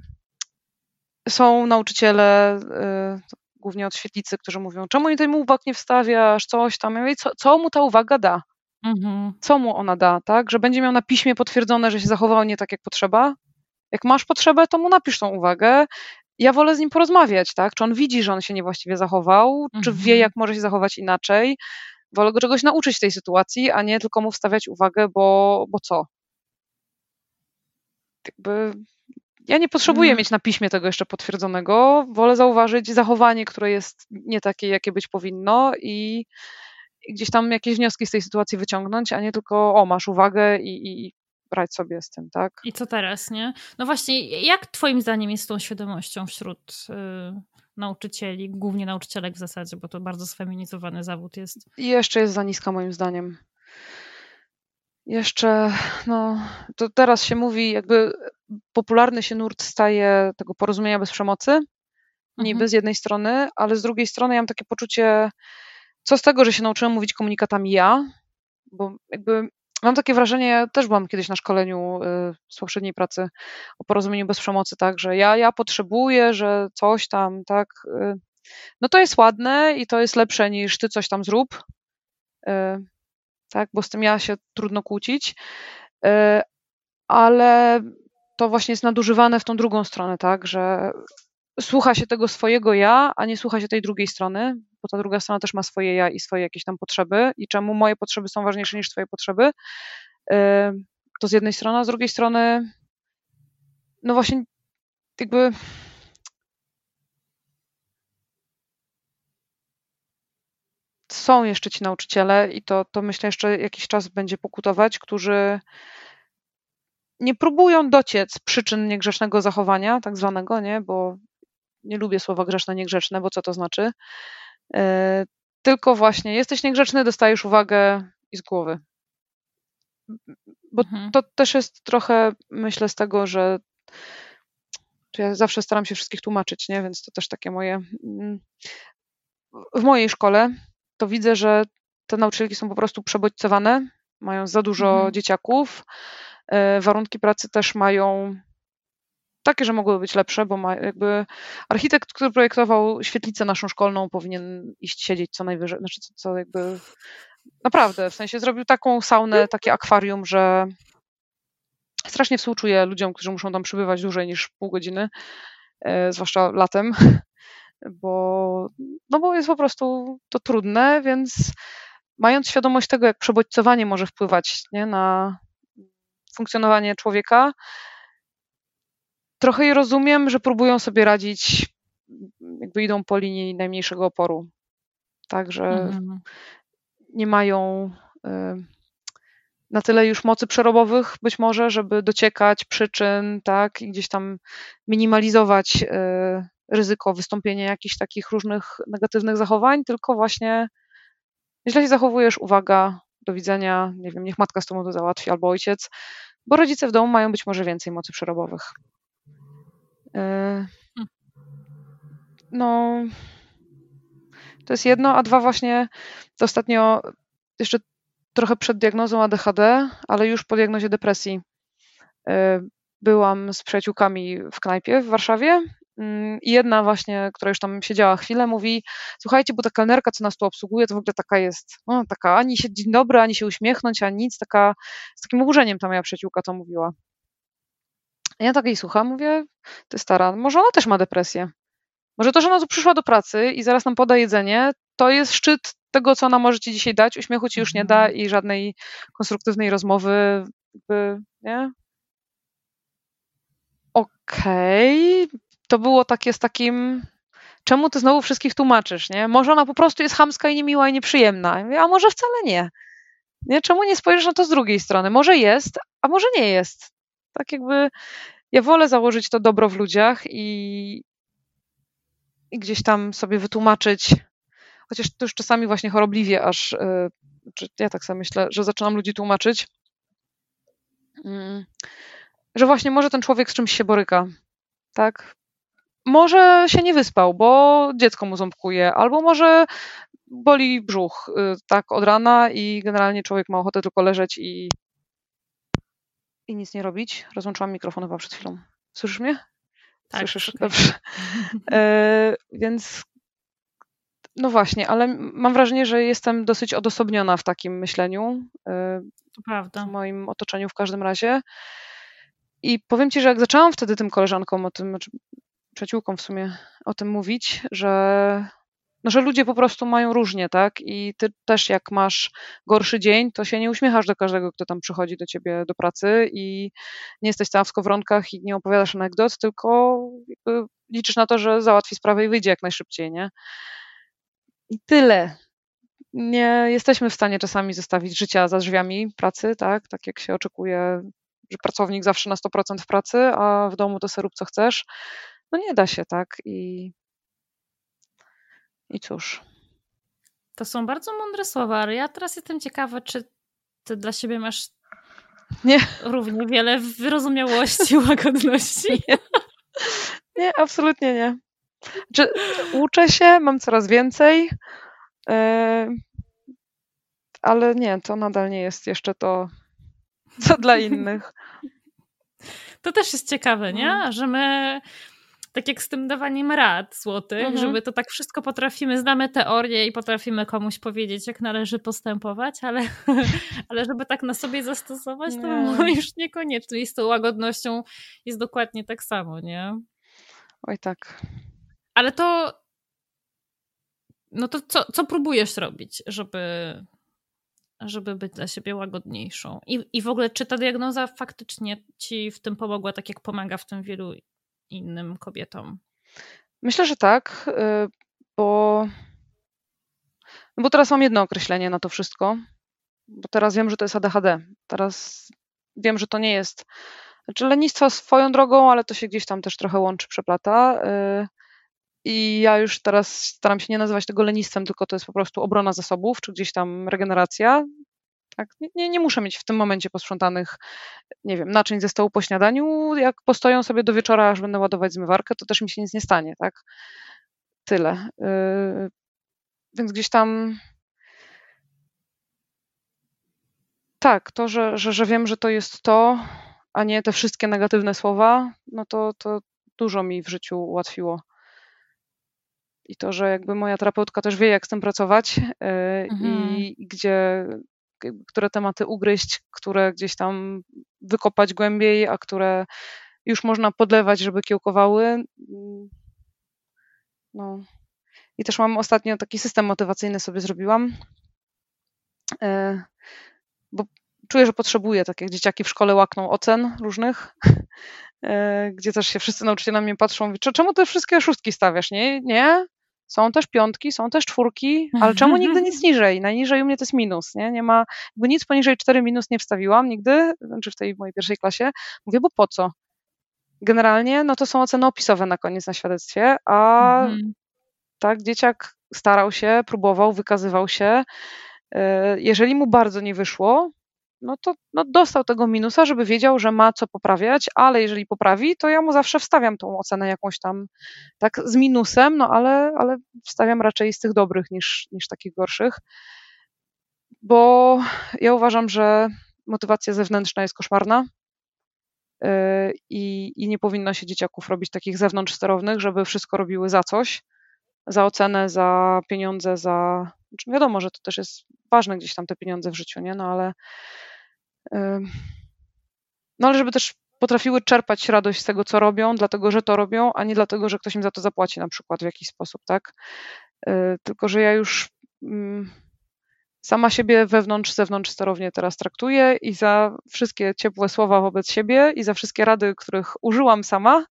są nauczyciele, y, głównie od świetlicy, którzy mówią, czemu tej mu uwag nie wstawiasz, coś tam. Ja mówię, co, co mu ta uwaga da? Mhm. Co mu ona da, tak? Że będzie miał na piśmie potwierdzone, że się zachował nie tak, jak potrzeba? Jak masz potrzebę, to mu napisz tą uwagę. Ja wolę z nim porozmawiać, tak? Czy on widzi, że on się niewłaściwie zachował, mhm. czy wie, mhm. jak może się zachować inaczej. Wolę go czegoś nauczyć w tej sytuacji, a nie tylko mu wstawiać uwagę, bo, bo co? Jakby ja nie potrzebuję mm. mieć na piśmie tego jeszcze potwierdzonego. Wolę zauważyć zachowanie, które jest nie takie, jakie być powinno i gdzieś tam jakieś wnioski z tej sytuacji wyciągnąć, a nie tylko o, masz uwagę i, i brać sobie z tym, tak? I co teraz, nie? No właśnie, jak twoim zdaniem jest z tą świadomością wśród y, nauczycieli, głównie nauczycielek w zasadzie, bo to bardzo sfeminizowany zawód jest? I jeszcze jest za niska moim zdaniem. Jeszcze, no, to teraz się mówi, jakby popularny się nurt staje tego porozumienia bez przemocy, niby mhm. z jednej strony, ale z drugiej strony ja mam takie poczucie, co z tego, że się nauczyłam mówić komunikatami ja, bo jakby mam takie wrażenie, ja też byłam kiedyś na szkoleniu y, z poprzedniej pracy o porozumieniu bez przemocy, tak, że ja, ja potrzebuję, że coś tam, tak, y, no to jest ładne i to jest lepsze niż ty coś tam zrób, y, tak, bo z tym ja się trudno kłócić, ale to właśnie jest nadużywane w tą drugą stronę, tak, że słucha się tego swojego ja, a nie słucha się tej drugiej strony, bo ta druga strona też ma swoje ja i swoje jakieś tam potrzeby i czemu moje potrzeby są ważniejsze niż twoje potrzeby. To z jednej strony, a z drugiej strony no właśnie jakby są jeszcze ci nauczyciele i to, to myślę jeszcze jakiś czas będzie pokutować, którzy nie próbują dociec przyczyn niegrzecznego zachowania, tak zwanego, nie, bo nie lubię słowa grzeszne, niegrzeczne, bo co to znaczy? E, tylko właśnie jesteś niegrzeczny, dostajesz uwagę i z głowy. Bo mhm. to też jest trochę, myślę, z tego, że ja zawsze staram się wszystkich tłumaczyć, nie? więc to też takie moje. Mm, w mojej szkole to widzę, że te nauczycielki są po prostu przebodźcowane, mają za dużo mhm. dzieciaków. E, warunki pracy też mają takie, że mogłyby być lepsze, bo ma jakby architekt, który projektował świetlicę naszą szkolną, powinien iść siedzieć co najwyżej, znaczy co, co jakby naprawdę, w sensie zrobił taką saunę, takie akwarium, że strasznie współczuję ludziom, którzy muszą tam przybywać dłużej niż pół godziny, e, zwłaszcza latem, bo, no bo jest po prostu to trudne, więc mając świadomość tego, jak przebodźcowanie może wpływać nie, na funkcjonowanie człowieka, trochę je rozumiem, że próbują sobie radzić, jakby idą po linii najmniejszego oporu. Także mhm. nie mają na tyle już mocy przerobowych być może, żeby dociekać przyczyn, tak, i gdzieś tam minimalizować ryzyko wystąpienia jakichś takich różnych negatywnych zachowań, tylko właśnie źle się zachowujesz, uwaga, do widzenia, nie wiem, niech matka z tobą to załatwi albo ojciec, bo rodzice w domu mają być może więcej mocy przerobowych. Hmm. No, to jest jedno, a dwa właśnie ostatnio jeszcze trochę przed diagnozą ADHD, ale już po diagnozie depresji byłam z przyjaciółkami w knajpie w Warszawie Mm, I jedna właśnie, która już tam siedziała chwilę, mówi: Słuchajcie, bo ta kelnerka, co nas tu obsługuje, to w ogóle taka jest, no, taka ani się dzień dobry, ani się uśmiechnąć, ani nic, taka z takim oburzeniem ta moja przyjaciółka to mówiła. Ja takiej słucham, mówię: Ty stara, może ona też ma depresję. Może to, że ona tu przyszła do pracy i zaraz nam poda jedzenie, to jest szczyt tego, co ona może ci dzisiaj dać. Uśmiechu ci już nie da mhm. i żadnej konstruktywnej rozmowy, jakby, nie? Okej, okay to było takie z takim, czemu ty znowu wszystkich tłumaczysz, nie? Może ona po prostu jest chamska i niemiła i nieprzyjemna, a może wcale nie. nie. Czemu nie spojrzysz na to z drugiej strony? Może jest, a może nie jest. Tak jakby ja wolę założyć to dobro w ludziach i, i gdzieś tam sobie wytłumaczyć, chociaż to już czasami właśnie chorobliwie aż, yy, ja tak sobie myślę, że zaczynam ludzi tłumaczyć, yy, że właśnie może ten człowiek z czymś się boryka, tak? może się nie wyspał, bo dziecko mu ząbkuje, albo może boli brzuch y, tak od rana i generalnie człowiek ma ochotę tylko leżeć i, i nic nie robić. Rozłączyłam mikrofon chyba przed chwilą. Słyszysz mnie? Tak, Słyszysz? Okay. Dobrze. E, więc no właśnie, ale mam wrażenie, że jestem dosyć odosobniona w takim myśleniu. E, to prawda. W moim otoczeniu w każdym razie. I powiem ci, że jak zaczęłam wtedy tym koleżankom o tym, znaczy przyjaciółką w sumie o tym mówić, że, no, że ludzie po prostu mają różnie, tak? I ty też jak masz gorszy dzień, to się nie uśmiechasz do każdego, kto tam przychodzi do ciebie do pracy i nie jesteś cała w skowronkach i nie opowiadasz anegdot, tylko liczysz na to, że załatwi sprawę i wyjdzie jak najszybciej, nie? I tyle. Nie jesteśmy w stanie czasami zostawić życia za drzwiami pracy, tak? Tak jak się oczekuje że pracownik zawsze na 100% w pracy, a w domu to serób co chcesz no nie da się, tak? I, i cóż. To są bardzo mądre słowa, ale ja teraz jestem ciekawa, czy ty dla siebie masz nie. równie wiele wyrozumiałości łagodności. Nie. nie, absolutnie nie. Czy uczę się, mam coraz więcej, yy, ale nie, to nadal nie jest jeszcze to, co dla innych. To też jest ciekawe, nie? Mm. Że my tak jak z tym dawaniem rad złotych, mhm. żeby to tak wszystko potrafimy, znamy teorię i potrafimy komuś powiedzieć, jak należy postępować, ale, ale żeby tak na sobie zastosować, to nie. już niekoniecznie. I z tą łagodnością jest dokładnie tak samo, nie? Oj tak. Ale to no to co, co próbujesz robić, żeby, żeby być dla siebie łagodniejszą? I, I w ogóle, czy ta diagnoza faktycznie ci w tym pomogła, tak jak pomaga w tym wielu innym kobietom? Myślę, że tak, y, bo, no bo teraz mam jedno określenie na to wszystko, bo teraz wiem, że to jest ADHD. Teraz wiem, że to nie jest. Znaczy lenistwo swoją drogą, ale to się gdzieś tam też trochę łączy, przeplata. Y, I ja już teraz staram się nie nazywać tego lenistwem, tylko to jest po prostu obrona zasobów, czy gdzieś tam regeneracja. Tak? Nie, nie muszę mieć w tym momencie posprzątanych, nie wiem, naczyń ze stołu po śniadaniu. Jak postoją sobie do wieczora, aż będę ładować zmywarkę, to też mi się nic nie stanie, tak? Tyle. Yy, więc gdzieś tam. Tak, to, że, że, że wiem, że to jest to, a nie te wszystkie negatywne słowa, no to, to dużo mi w życiu ułatwiło. I to, że jakby moja terapeutka też wie, jak z tym pracować yy, mhm. i gdzie które tematy ugryźć, które gdzieś tam wykopać głębiej, a które już można podlewać, żeby kiełkowały. No. I też mam ostatnio taki system motywacyjny sobie zrobiłam, e, bo czuję, że potrzebuję, tak jak dzieciaki w szkole łakną ocen różnych, e, gdzie też się wszyscy nauczyciele na mnie patrzą, mówią, czemu te wszystkie szóstki stawiasz? Nie, nie, są też piątki, są też czwórki, ale czemu nigdy nic niżej? Najniżej u mnie to jest minus, nie? Nie ma, jakby nic poniżej 4 minus nie wstawiłam nigdy, znaczy w tej mojej pierwszej klasie. Mówię, bo po co? Generalnie, no to są oceny opisowe na koniec na świadectwie, a mhm. tak, dzieciak starał się, próbował, wykazywał się. E, jeżeli mu bardzo nie wyszło, no to no dostał tego minusa, żeby wiedział, że ma co poprawiać, ale jeżeli poprawi, to ja mu zawsze wstawiam tą ocenę jakąś tam tak z minusem, no ale, ale wstawiam raczej z tych dobrych niż, niż takich gorszych, bo ja uważam, że motywacja zewnętrzna jest koszmarna yy, i, i nie powinno się dzieciaków robić takich zewnątrz sterownych, żeby wszystko robiły za coś, za ocenę, za pieniądze, za... Znaczy wiadomo, że to też jest ważne gdzieś tam te pieniądze w życiu, nie? No ale no ale żeby też potrafiły czerpać radość z tego, co robią, dlatego, że to robią, a nie dlatego, że ktoś im za to zapłaci na przykład w jakiś sposób, tak? E, tylko, że ja już mm, sama siebie wewnątrz, zewnątrz sterownie teraz traktuję i za wszystkie ciepłe słowa wobec siebie i za wszystkie rady, których użyłam sama,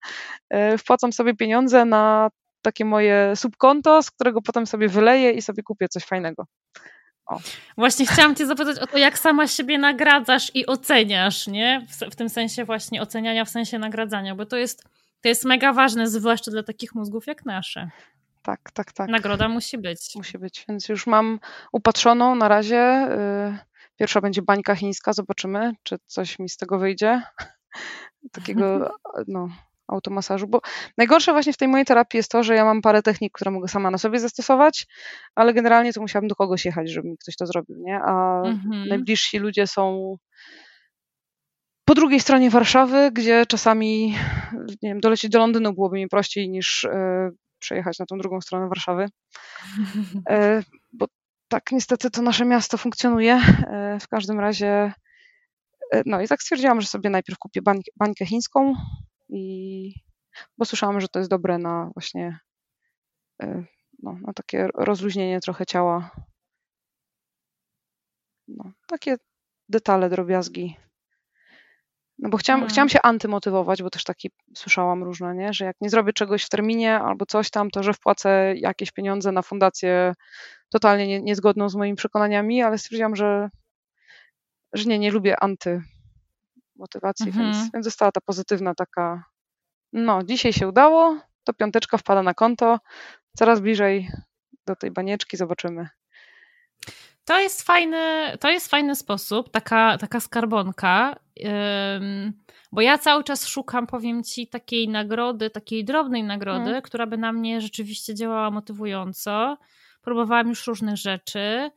e, wpłacam sobie pieniądze na takie moje subkonto, z którego potem sobie wyleję i sobie kupię coś fajnego. O. Właśnie chciałam Cię zapytać o to, jak sama siebie nagradzasz i oceniasz, nie? W, w, tym sensie właśnie oceniania, w sensie nagradzania, bo to jest, to jest mega ważne, zwłaszcza dla takich mózgów jak nasze. Tak, tak, tak. Nagroda musi być. Musi być, więc już mam upatrzoną na razie. Y, pierwsza będzie bańka chińska, zobaczymy, czy coś mi z tego wyjdzie. Takiego, no, automasażu, bo najgorsze właśnie w tej mojej terapii jest to, że ja mam parę technik, które mogę sama na sobie zastosować, ale generalnie to musiałabym do kogoś jechać, żeby mi ktoś to zrobił, nie? A mhm. najbliżsi ludzie są po drugiej stronie Warszawy, gdzie czasami, nie wiem, dolecieć do Londynu byłoby mi prościej niż y, przejechać na tą drugą stronę Warszawy. Y, bo tak niestety to nasze miasto funkcjonuje. Y, w każdym razie no i tak stwierdziłam, że sobie najpierw kupię bańkę, bańkę chińską, i bo słyszałam, że to jest dobre na właśnie y, no, na takie rozluźnienie trochę ciała. No, takie detale, drobiazgi. No bo chciałam, hmm. chciałam się antymotywować, bo też taki słyszałam różne, nie? że jak nie zrobię czegoś w terminie albo coś tam, to że wpłacę jakieś pieniądze na fundację totalnie nie, niezgodną z moimi przekonaniami, ale stwierdziłam, że, że nie, nie lubię anty motywacji, mhm. więc, więc została ta pozytywna taka, no dzisiaj się udało, to piąteczka wpada na konto, coraz bliżej do tej banieczki, zobaczymy. To jest fajny, to jest fajny sposób, taka, taka skarbonka, bo ja cały czas szukam, powiem ci, takiej nagrody, takiej drobnej nagrody, hmm. która by na mnie rzeczywiście działała motywująco. Próbowałam już różnych rzeczy,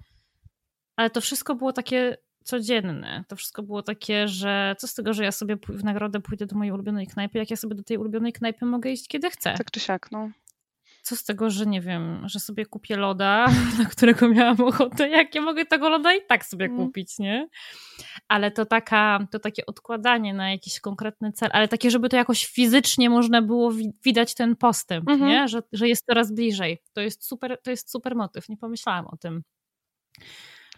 ale to wszystko było takie codzienne. To wszystko było takie, że co z tego, że ja sobie w nagrodę pójdę do mojej ulubionej knajpy, jak ja sobie do tej ulubionej knajpy mogę iść kiedy chcę. Tak czy siak, no. Co z tego, że nie wiem, że sobie kupię loda, na którego miałam ochotę, jak ja mogę tego loda i tak sobie mm. kupić, nie? Ale to, taka, to takie odkładanie na jakiś konkretny cel, ale takie, żeby to jakoś fizycznie można było widać ten postęp, mm -hmm. nie? Że, że jest coraz bliżej. To jest super, to jest super motyw, nie pomyślałam o tym.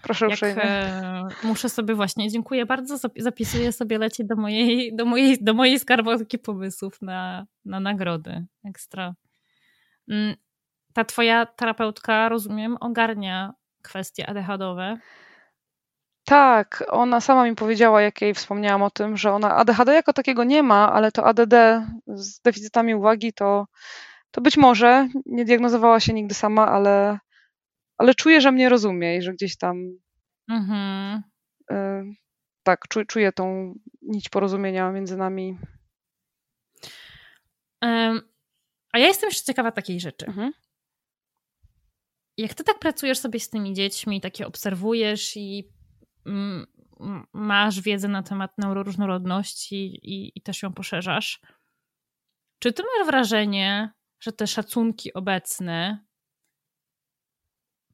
Proszę jak, uprzejmie. E, muszę sobie właśnie, dziękuję bardzo, zapisuję sobie leci do mojej, do mojej, do mojej skarbonki pomysłów na, na nagrody. Ekstra. Mm, ta twoja terapeutka, rozumiem, ogarnia kwestie ADHD-owe. Tak, ona sama mi powiedziała, jak jej wspomniałam o tym, że ona ADHD jako takiego nie ma, ale to ADD z deficytami uwagi to, to być może, nie diagnozowała się nigdy sama, ale ale czuję, że mnie rozumie i że gdzieś tam mhm. y, tak, czuję, czuję tą nić porozumienia między nami. Um, a ja jestem jeszcze ciekawa takiej rzeczy. Mhm. Jak ty tak pracujesz sobie z tymi dziećmi, takie obserwujesz i mm, masz wiedzę na temat neuroróżnorodności i, i też ją poszerzasz, czy ty masz wrażenie, że te szacunki obecne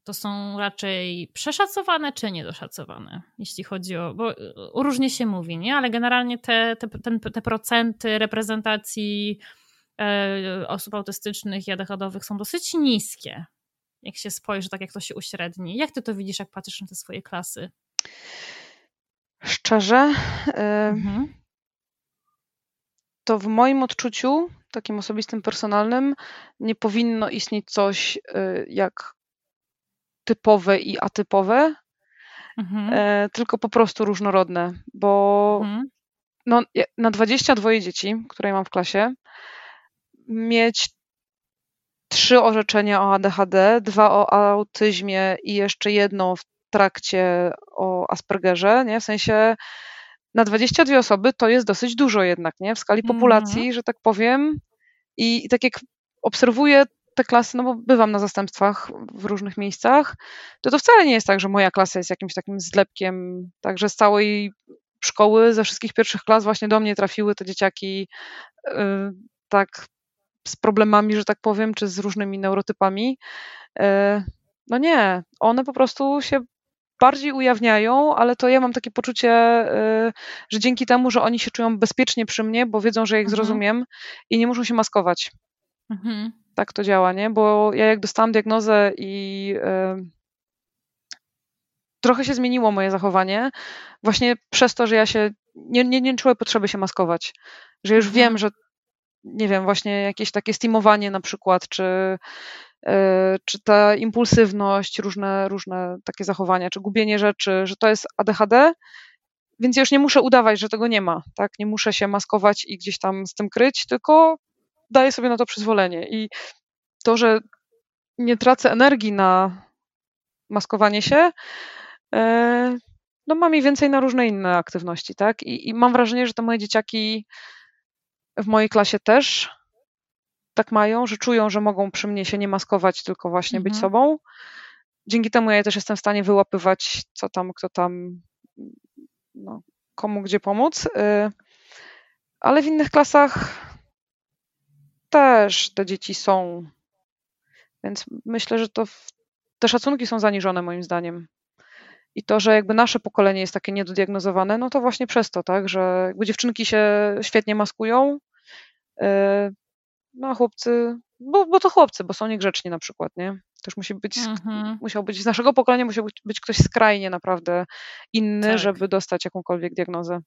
to są raczej przeszacowane czy niedoszacowane, jeśli chodzi o, bo różnie się mówi, nie? ale generalnie te, te, ten, te procenty reprezentacji e, osób autystycznych i ADHD-owych są dosyć niskie, jak się spojrzy, tak jak to się uśredni. Jak ty to widzisz, jak patrzysz na te swoje klasy? Szczerze, y, mhm. to w moim odczuciu, takim osobistym, personalnym, nie powinno istnieć coś y, jak typowe i atypowe, mhm. E, tylko po prostu różnorodne, bo mhm. no, na 22 dzieci, które mam w klasie, mieć trzy orzeczenia o ADHD, dwa o autyzmie i jeszcze jedno w trakcie o Aspergerze, nie? W sensie na 22 osoby to jest dosyć dużo jednak, nie? W skali populacji, mm. że tak powiem. I, I tak jak obserwuję te klasy, no bo bywam na zastępstwach w różnych miejscach, to to wcale nie jest tak, że moja klasa jest jakimś takim zlepkiem, także z całej szkoły, ze wszystkich pierwszych klas właśnie do mnie trafiły te dzieciaki yy, tak z problemami, że tak powiem, czy z różnymi neurotypami. Yy, no nie, one po prostu się bardziej ujawniają, ale to ja mam takie poczucie, y, że dzięki temu, że oni się czują bezpiecznie przy mnie, bo wiedzą, że ich mhm. zrozumiem i nie muszą się maskować. Mhm. Tak to działa, nie? Bo ja jak dostałam diagnozę i trochę się zmieniło moje zachowanie, właśnie przez to, że ja się nie, nie, nie czuję potrzeby się maskować. Że już mhm. wiem, że nie wiem, właśnie jakieś takie stimowanie na przykład, czy E, czy ta impulsywność, różne, różne takie zachowania, czy gubienie rzeczy, że to jest ADHD, więc ja już nie muszę udawać, że tego nie ma, tak? Nie muszę się maskować i gdzieś tam z tym kryć, tylko daję sobie na to przyzwolenie. I to, że nie tracę energii na maskowanie się, e, no mam i więcej na różne inne aktywności, tak? I, I mam wrażenie, że te moje dzieciaki w mojej klasie też tak mają, że czują, że mogą przy mnie się nie maskować, tylko właśnie mhm. być sobą. Dzięki temu ja też jestem w stanie wyłapywać, co tam, kto tam, no, komu gdzie pomóc. Y, ale w innych klasach też te dzieci są. Więc myślę, że to te szacunki są zaniżone moim zdaniem. I to, że jakby nasze pokolenie jest takie niedodiagnozowane, no to właśnie przez to, tak, że jakby dziewczynki się świetnie maskują, y, no a chłopcy, bo, bo to chłopcy, bo są niegrzeczni na przykład, nie? Też musi być, mhm. musiał być, z naszego pokolenia musiał być, być ktoś skrajnie naprawdę inny, tak. żeby dostać jakąkolwiek diagnozę.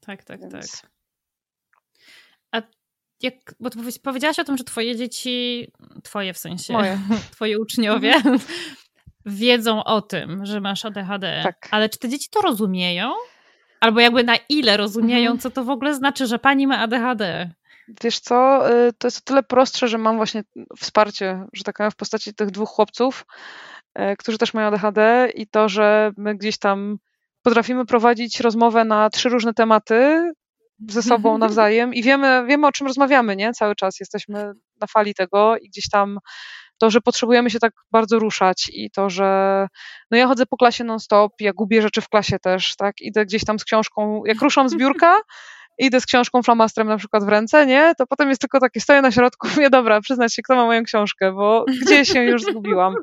Tak, tak, Więc... tak. Jak, bo powiedziałaś o tym, że twoje dzieci, twoje w sensie, Moje. twoje uczniowie wiedzą o tym, że masz ADHD. Tak. Ale czy te dzieci to rozumieją? Albo jakby na ile rozumieją, mhm. co to w ogóle znaczy, że pani ma ADHD? Wiesz co, y, to jest o tyle prostsze, że mam właśnie wsparcie, że tak powiem, w postaci tych dwóch chłopców, y, którzy też mają ADHD i to, że my gdzieś tam potrafimy prowadzić rozmowę na trzy różne tematy ze sobą nawzajem i wiemy, wiemy o czym rozmawiamy, nie? Cały czas jesteśmy na fali tego i gdzieś tam to, że potrzebujemy się tak bardzo ruszać i to, że no ja chodzę po klasie non-stop, ja gubię rzeczy w klasie też, tak? Idę gdzieś tam z książką, jak ruszam z biurka, idę z książką flamastrem na przykład w ręce, nie? To potem jest tylko takie, stoję na środku, mówię, dobra, przyznać się, kto ma moją książkę, bo gdzieś się już zgubiłam.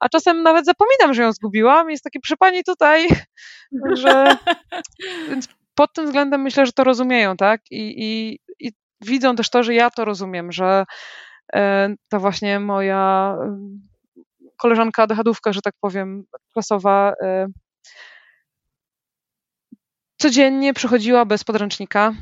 A czasem nawet zapominam, że ją zgubiłam jest taki, przy pani tutaj, że... Więc pod tym względem myślę, że to rozumieją, tak? I, i, i widzą też to, że ja to rozumiem, że e, ta właśnie moja koleżanka dechadówka, że tak powiem, klasowa, e, codziennie przychodziła bez podręcznika.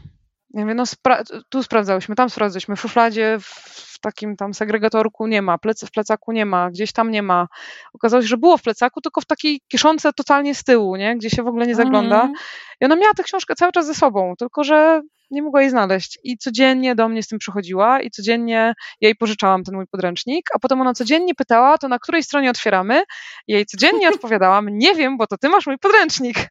Ja mówię, no spra- tu sprawdzałyśmy, tam sprawdzałyśmy, w szufladzie, w takim tam segregatorku nie ma, plec- w plecaku nie ma, gdzieś tam nie ma. Okazało się, że było w plecaku, tylko w takiej kieszonce totalnie z tyłu, nie? gdzie się w ogóle nie zagląda. Mm. I ona miała tę książkę cały czas ze sobą, tylko że nie mogła jej znaleźć. I codziennie do mnie z tym przychodziła i codziennie ja jej pożyczałam ten mój podręcznik, a potem ona codziennie pytała, to na której stronie otwieramy. Ja jej codziennie odpowiadałam, nie wiem, bo to ty masz mój podręcznik.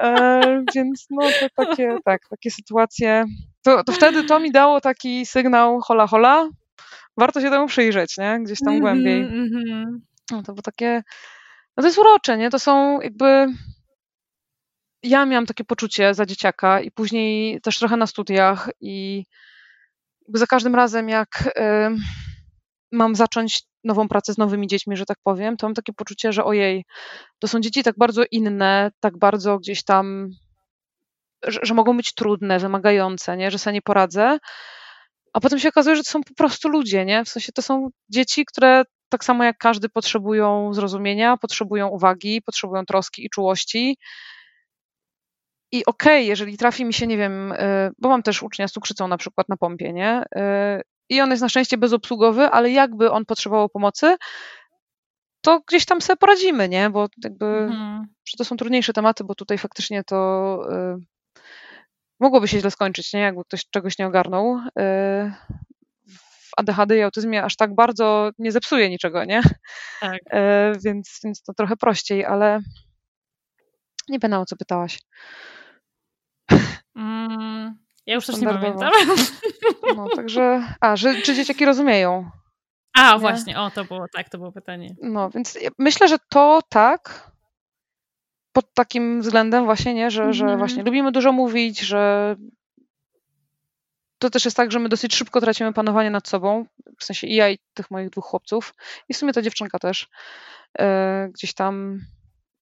E, więc no to takie, tak, takie sytuacje. To, to wtedy to mi dało taki sygnał hola hola, warto się temu przyjrzeć, nie? Gdzieś tam mm -hmm, głębiej. Mm -hmm. No to było takie, no to jest urocze, nie? To są jakby ja miałam takie poczucie za dzieciaka i później też trochę na studiach i za każdym razem jak mam zacząć nową pracę z nowymi dziećmi, że tak powiem, to mam takie poczucie, że ojej, to są dzieci tak bardzo inne, tak bardzo gdzieś tam, że, że mogą być trudne, wymagające, nie? że sobie nie poradzę. A potem się okazuje, że to są po prostu ludzie, nie? W sensie to są dzieci, które tak samo jak każdy potrzebują zrozumienia, potrzebują uwagi, potrzebują troski i czułości I okej, okay, jeżeli trafi mi się, nie wiem, y, bo mam też ucznia z cukrzycą na przykład na pompie, nie? Y, I on jest na szczęście bezobsługowy, ale jakby on potrzebował pomocy, to gdzieś tam sobie poradzimy, nie? Bo jakby, mhm. że to są trudniejsze tematy, bo tutaj faktycznie to y, mogłoby się źle skończyć, nie? Jakby ktoś czegoś nie ogarnął. Y, w ADHD i autyzmie aż tak bardzo nie zepsuje niczego, nie? Tak. Y, więc, więc to trochę prościej, ale nie będę o co pytałaś. Mm, ja już też nie pamiętam. No, także, a, że, czy dzieciaki rozumieją? A, nie? właśnie, o, to było, tak, to było pytanie. No, więc myślę, że to tak, pod takim względem właśnie, nie, że, że mhm. właśnie lubimy dużo mówić, że to też jest tak, że my dosyć szybko tracimy panowanie nad sobą, w sensie i ja i tych moich dwóch chłopców i w sumie ta dziewczynka też yy, gdzieś tam,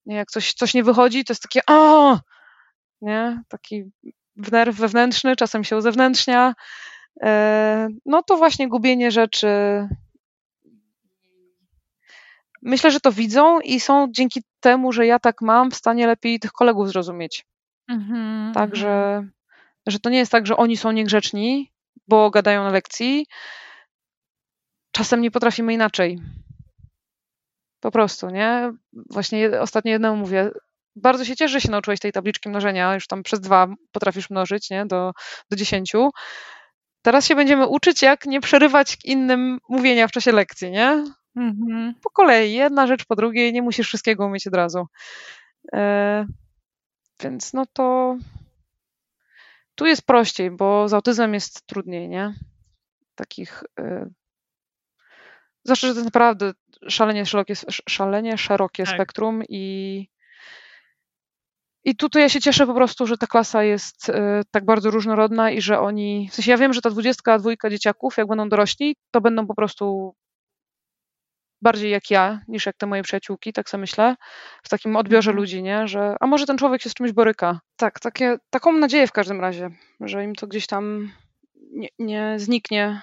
jak coś, coś nie wychodzi, to jest takie o, nie, taki nerw wewnętrzny, czasem się uzewnętrznia, yy, no to właśnie gubienie rzeczy, myślę, że to widzą i są dzięki temu, że ja tak mam, w stanie lepiej tych kolegów zrozumieć. Mhm, Także, mhm. że to nie jest tak, że oni są niegrzeczni, bo gadają na lekcji. Czasem nie potrafimy inaczej. Po prostu, nie? Właśnie ostatnio jednemu mówię, bardzo się cieszę, że się nauczyłeś tej tabliczki mnożenia, już tam przez dwa potrafisz mnożyć, nie? Do, do dziesięciu. Teraz się będziemy uczyć, jak nie przerywać innym mówienia w czasie lekcji, nie? Mhm. Po kolei, jedna rzecz po drugiej, nie musisz wszystkiego umieć od razu. E, więc no to tu jest prościej, bo z autyzmem jest trudniej, nie? Takich. E, zwłaszcza, że to jest naprawdę szalenie szerokie, szalenie szerokie tak. spektrum i. I tutaj ja się cieszę po prostu, że ta klasa jest y, tak bardzo różnorodna i że oni. W sensie ja wiem, że ta dwudziestka dwójka dzieciaków, jak będą dorośli, to będą po prostu bardziej jak ja, niż jak te moje przyjaciółki, tak sobie myślę, w takim odbiorze mhm. ludzi, nie? Że, a może ten człowiek się z czymś boryka. Tak, takie, taką nadzieję w każdym razie, że im to gdzieś tam nie, nie zniknie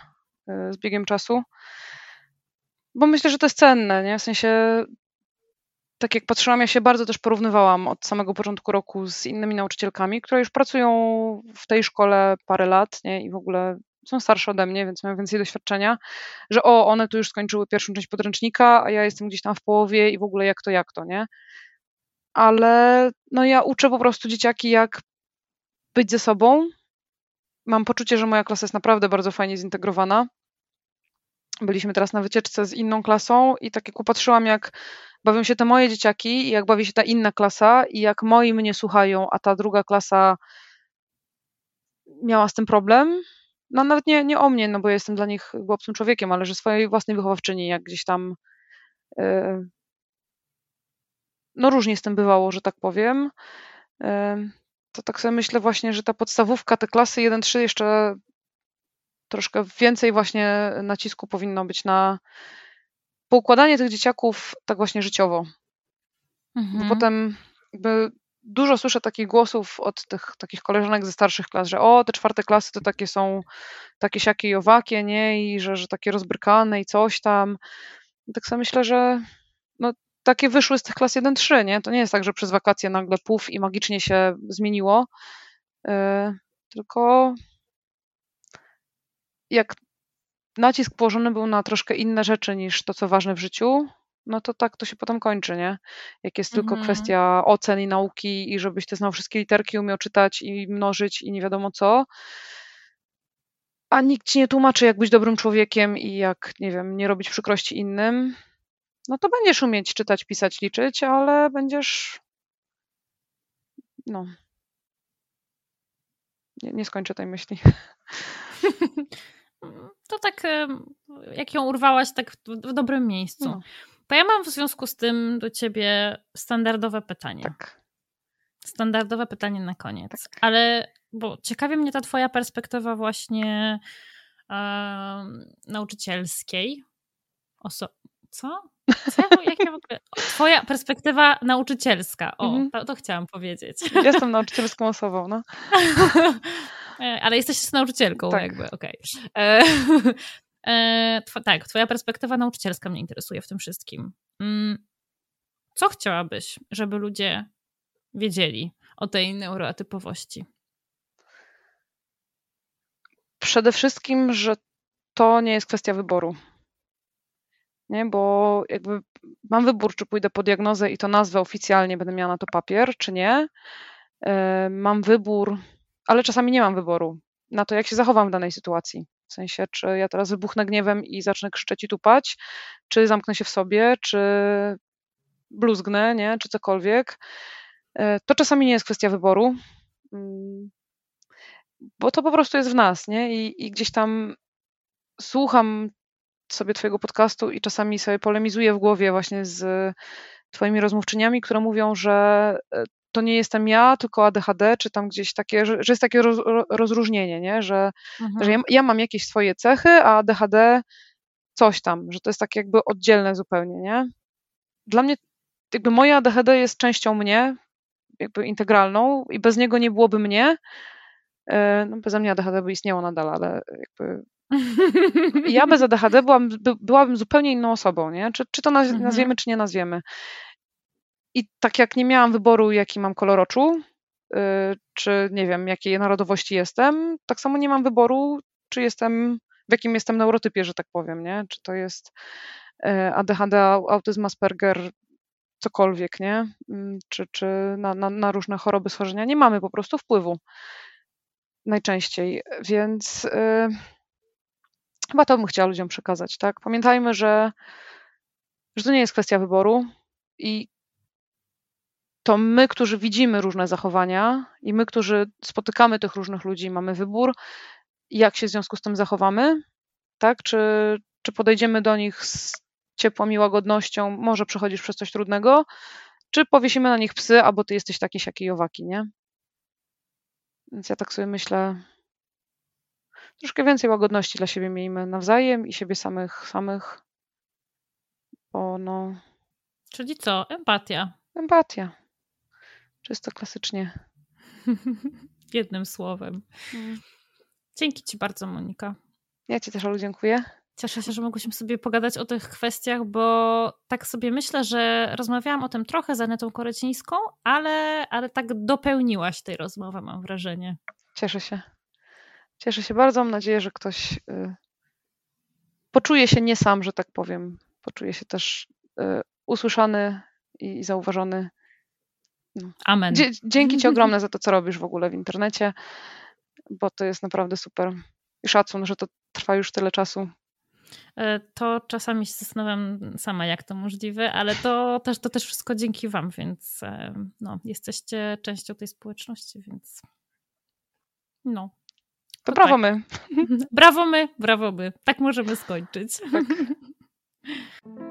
y, z biegiem czasu. Bo myślę, że to jest cenne, nie? W sensie, tak jak patrzyłam, ja się bardzo też porównywałam od samego początku roku z innymi nauczycielkami, które już pracują w tej szkole parę lat, nie? I w ogóle są starsze ode mnie, więc mają więcej doświadczenia, że o, one tu już skończyły pierwszą część podręcznika, a ja jestem gdzieś tam w połowie i w ogóle jak to, jak to, nie? Ale no ja uczę po prostu dzieciaki, jak być ze sobą. Mam poczucie, że moja klasa jest naprawdę bardzo fajnie zintegrowana. Byliśmy teraz na wycieczce z inną klasą i tak jak upatrzyłam, jak bawią się te moje dzieciaki i jak bawi się ta inna klasa i jak moi mnie słuchają, a ta druga klasa miała z tym problem, no nawet nie, nie o mnie, no bo ja jestem dla nich obcym człowiekiem, ale że swojej własnej wychowawczyni, jak gdzieś tam yy, no różnie z tym bywało, że tak powiem, yy, to tak sobie myślę właśnie, że ta podstawówka, te klasy 1-3 jeszcze troszkę więcej właśnie nacisku powinno być na poukładanie tych dzieciaków tak właśnie życiowo. Mhm. Bo potem jakby dużo słyszę takich głosów od tych takich koleżanek ze starszych klas, że o, te czwarte klasy to takie są takie siakie i owakie, nie? I że, że takie rozbrykane i coś tam. I tak sobie myślę, że no, takie wyszły z tych klas 1-3, nie? To nie jest tak, że przez wakacje nagle puf i magicznie się zmieniło, yy, tylko jak nacisk położony był na troszkę inne rzeczy niż to, co ważne w życiu, no to tak to się potem kończy, nie? Jak jest tylko mhm. kwestia ocen i nauki i żebyś ty znał wszystkie literki, umiał czytać i mnożyć i nie wiadomo co, a nikt ci nie tłumaczy, jak być dobrym człowiekiem i jak, nie wiem, nie robić przykrości innym, no to będziesz umieć czytać, pisać, liczyć, ale będziesz no nie, nie skończę tej myśli. To tak, jak ją urwałaś, tak w dobrym miejscu. No. To ja mam w związku z tym do ciebie standardowe pytanie. Tak. Standardowe pytanie na koniec. Tak. Ale, bo ciekawi mnie ta twoja perspektywa właśnie nauczycielskiej. Oso co? Co? Jak ja w ogóle... Twoja perspektywa nauczycielska. O, mhm. to, to, chciałam powiedzieć. Jestem nauczycielską osobą, no. E, ale jesteś nauczycielką, tak. jakby, okej. Okay. E, tak, twoja perspektywa nauczycielska mnie interesuje w tym wszystkim. Mm, co chciałabyś, żeby ludzie wiedzieli o tej neuroatypowości? Przede wszystkim, że to nie jest kwestia wyboru. Nie, bo jakby mam wybór, czy pójdę po diagnozę i to nazwę oficjalnie, będę miała na to papier, czy nie. E, mam wybór, ale czasami nie mam wyboru na to, jak się zachowam w danej sytuacji. W sensie, czy ja teraz wybuchnę gniewem i zacznę krzyczeć i tupać, czy zamknę się w sobie, czy bluzgnę, nie, czy cokolwiek. E, to czasami nie jest kwestia wyboru, mm, bo to po prostu jest w nas, nie? I, i gdzieś tam słucham sobie Twojego podcastu i czasami sobie polemizuję w głowie właśnie z Twoimi rozmówczyniami, które mówią, że e, to nie jestem ja, tylko ADHD, czy tam gdzieś takie, że, że jest takie roz, rozróżnienie, nie? że, mhm. że ja, ja, mam jakieś swoje cechy, a ADHD coś tam, że to jest tak jakby oddzielne zupełnie, nie? Dla mnie jakby moje ADHD jest częścią mnie, jakby integralną i bez niego nie byłoby mnie. E, no, bez mnie ADHD by istniało nadal, ale jakby ja bez ADHD byłam, by, byłabym zupełnie inną osobą, nie? Czy, czy to naz mhm. nazwiemy, czy nie nazwiemy. I tak jak nie miałam wyboru, jaki mam kolor oczu, yy, czy nie wiem, jakiej narodowości jestem, tak samo nie mam wyboru, czy jestem, w jakim jestem neurotypie, że tak powiem, nie? Czy to jest yy, ADHD, autyzm, Asperger, cokolwiek, nie? Yy, czy, czy na, na, na różne choroby, schorzenia. Nie mamy po prostu wpływu najczęściej, więc yy, chyba to bym chciała ludziom przekazać, tak? Pamiętajmy, że, że to nie jest kwestia wyboru i to my, którzy widzimy różne zachowania i my, którzy spotykamy tych różnych ludzi, mamy wybór, jak się w związku z tym zachowamy, tak? Czy, czy podejdziemy do nich z ciepłą i łagodnością, może przechodzisz przez coś trudnego, czy powiesimy na nich psy, albo ty jesteś taki, siaki i owaki, nie? Więc ja tak sobie myślę, troszkę więcej łagodności dla siebie miejmy nawzajem i siebie samych, samych, bo no... Czyli co? Empatia. Empatia. Czysto klasycznie. Jednym słowem. Mm. Dzięki Ci bardzo, Monika. Ja Ci też, Olu, dziękuję. Cieszę się, że mogłyśmy sobie pogadać o tych kwestiach, bo tak sobie myślę, że rozmawiałam o tym trochę z Anetą Korecińską, ale, ale tak dopełniłaś tej rozmowy, mam wrażenie. Cieszę się. Cieszę się bardzo. Mam nadzieję, że ktoś y, poczuje się nie sam, że tak powiem. Poczuje się też y, usłyszany i zauważony no. Amen. dzięki Ci ogromne za to, co robisz w ogóle w internecie, bo to jest naprawdę super. I szacun, że to trwa już tyle czasu. E, to czasami się zastanawiam sama, jak to możliwe, ale to też, to też wszystko dzięki Wam, więc e, no, jesteście częścią tej społeczności, więc no. To, to brawo tak. my. Brawo my, brawo my. Tak możemy skończyć. Tak.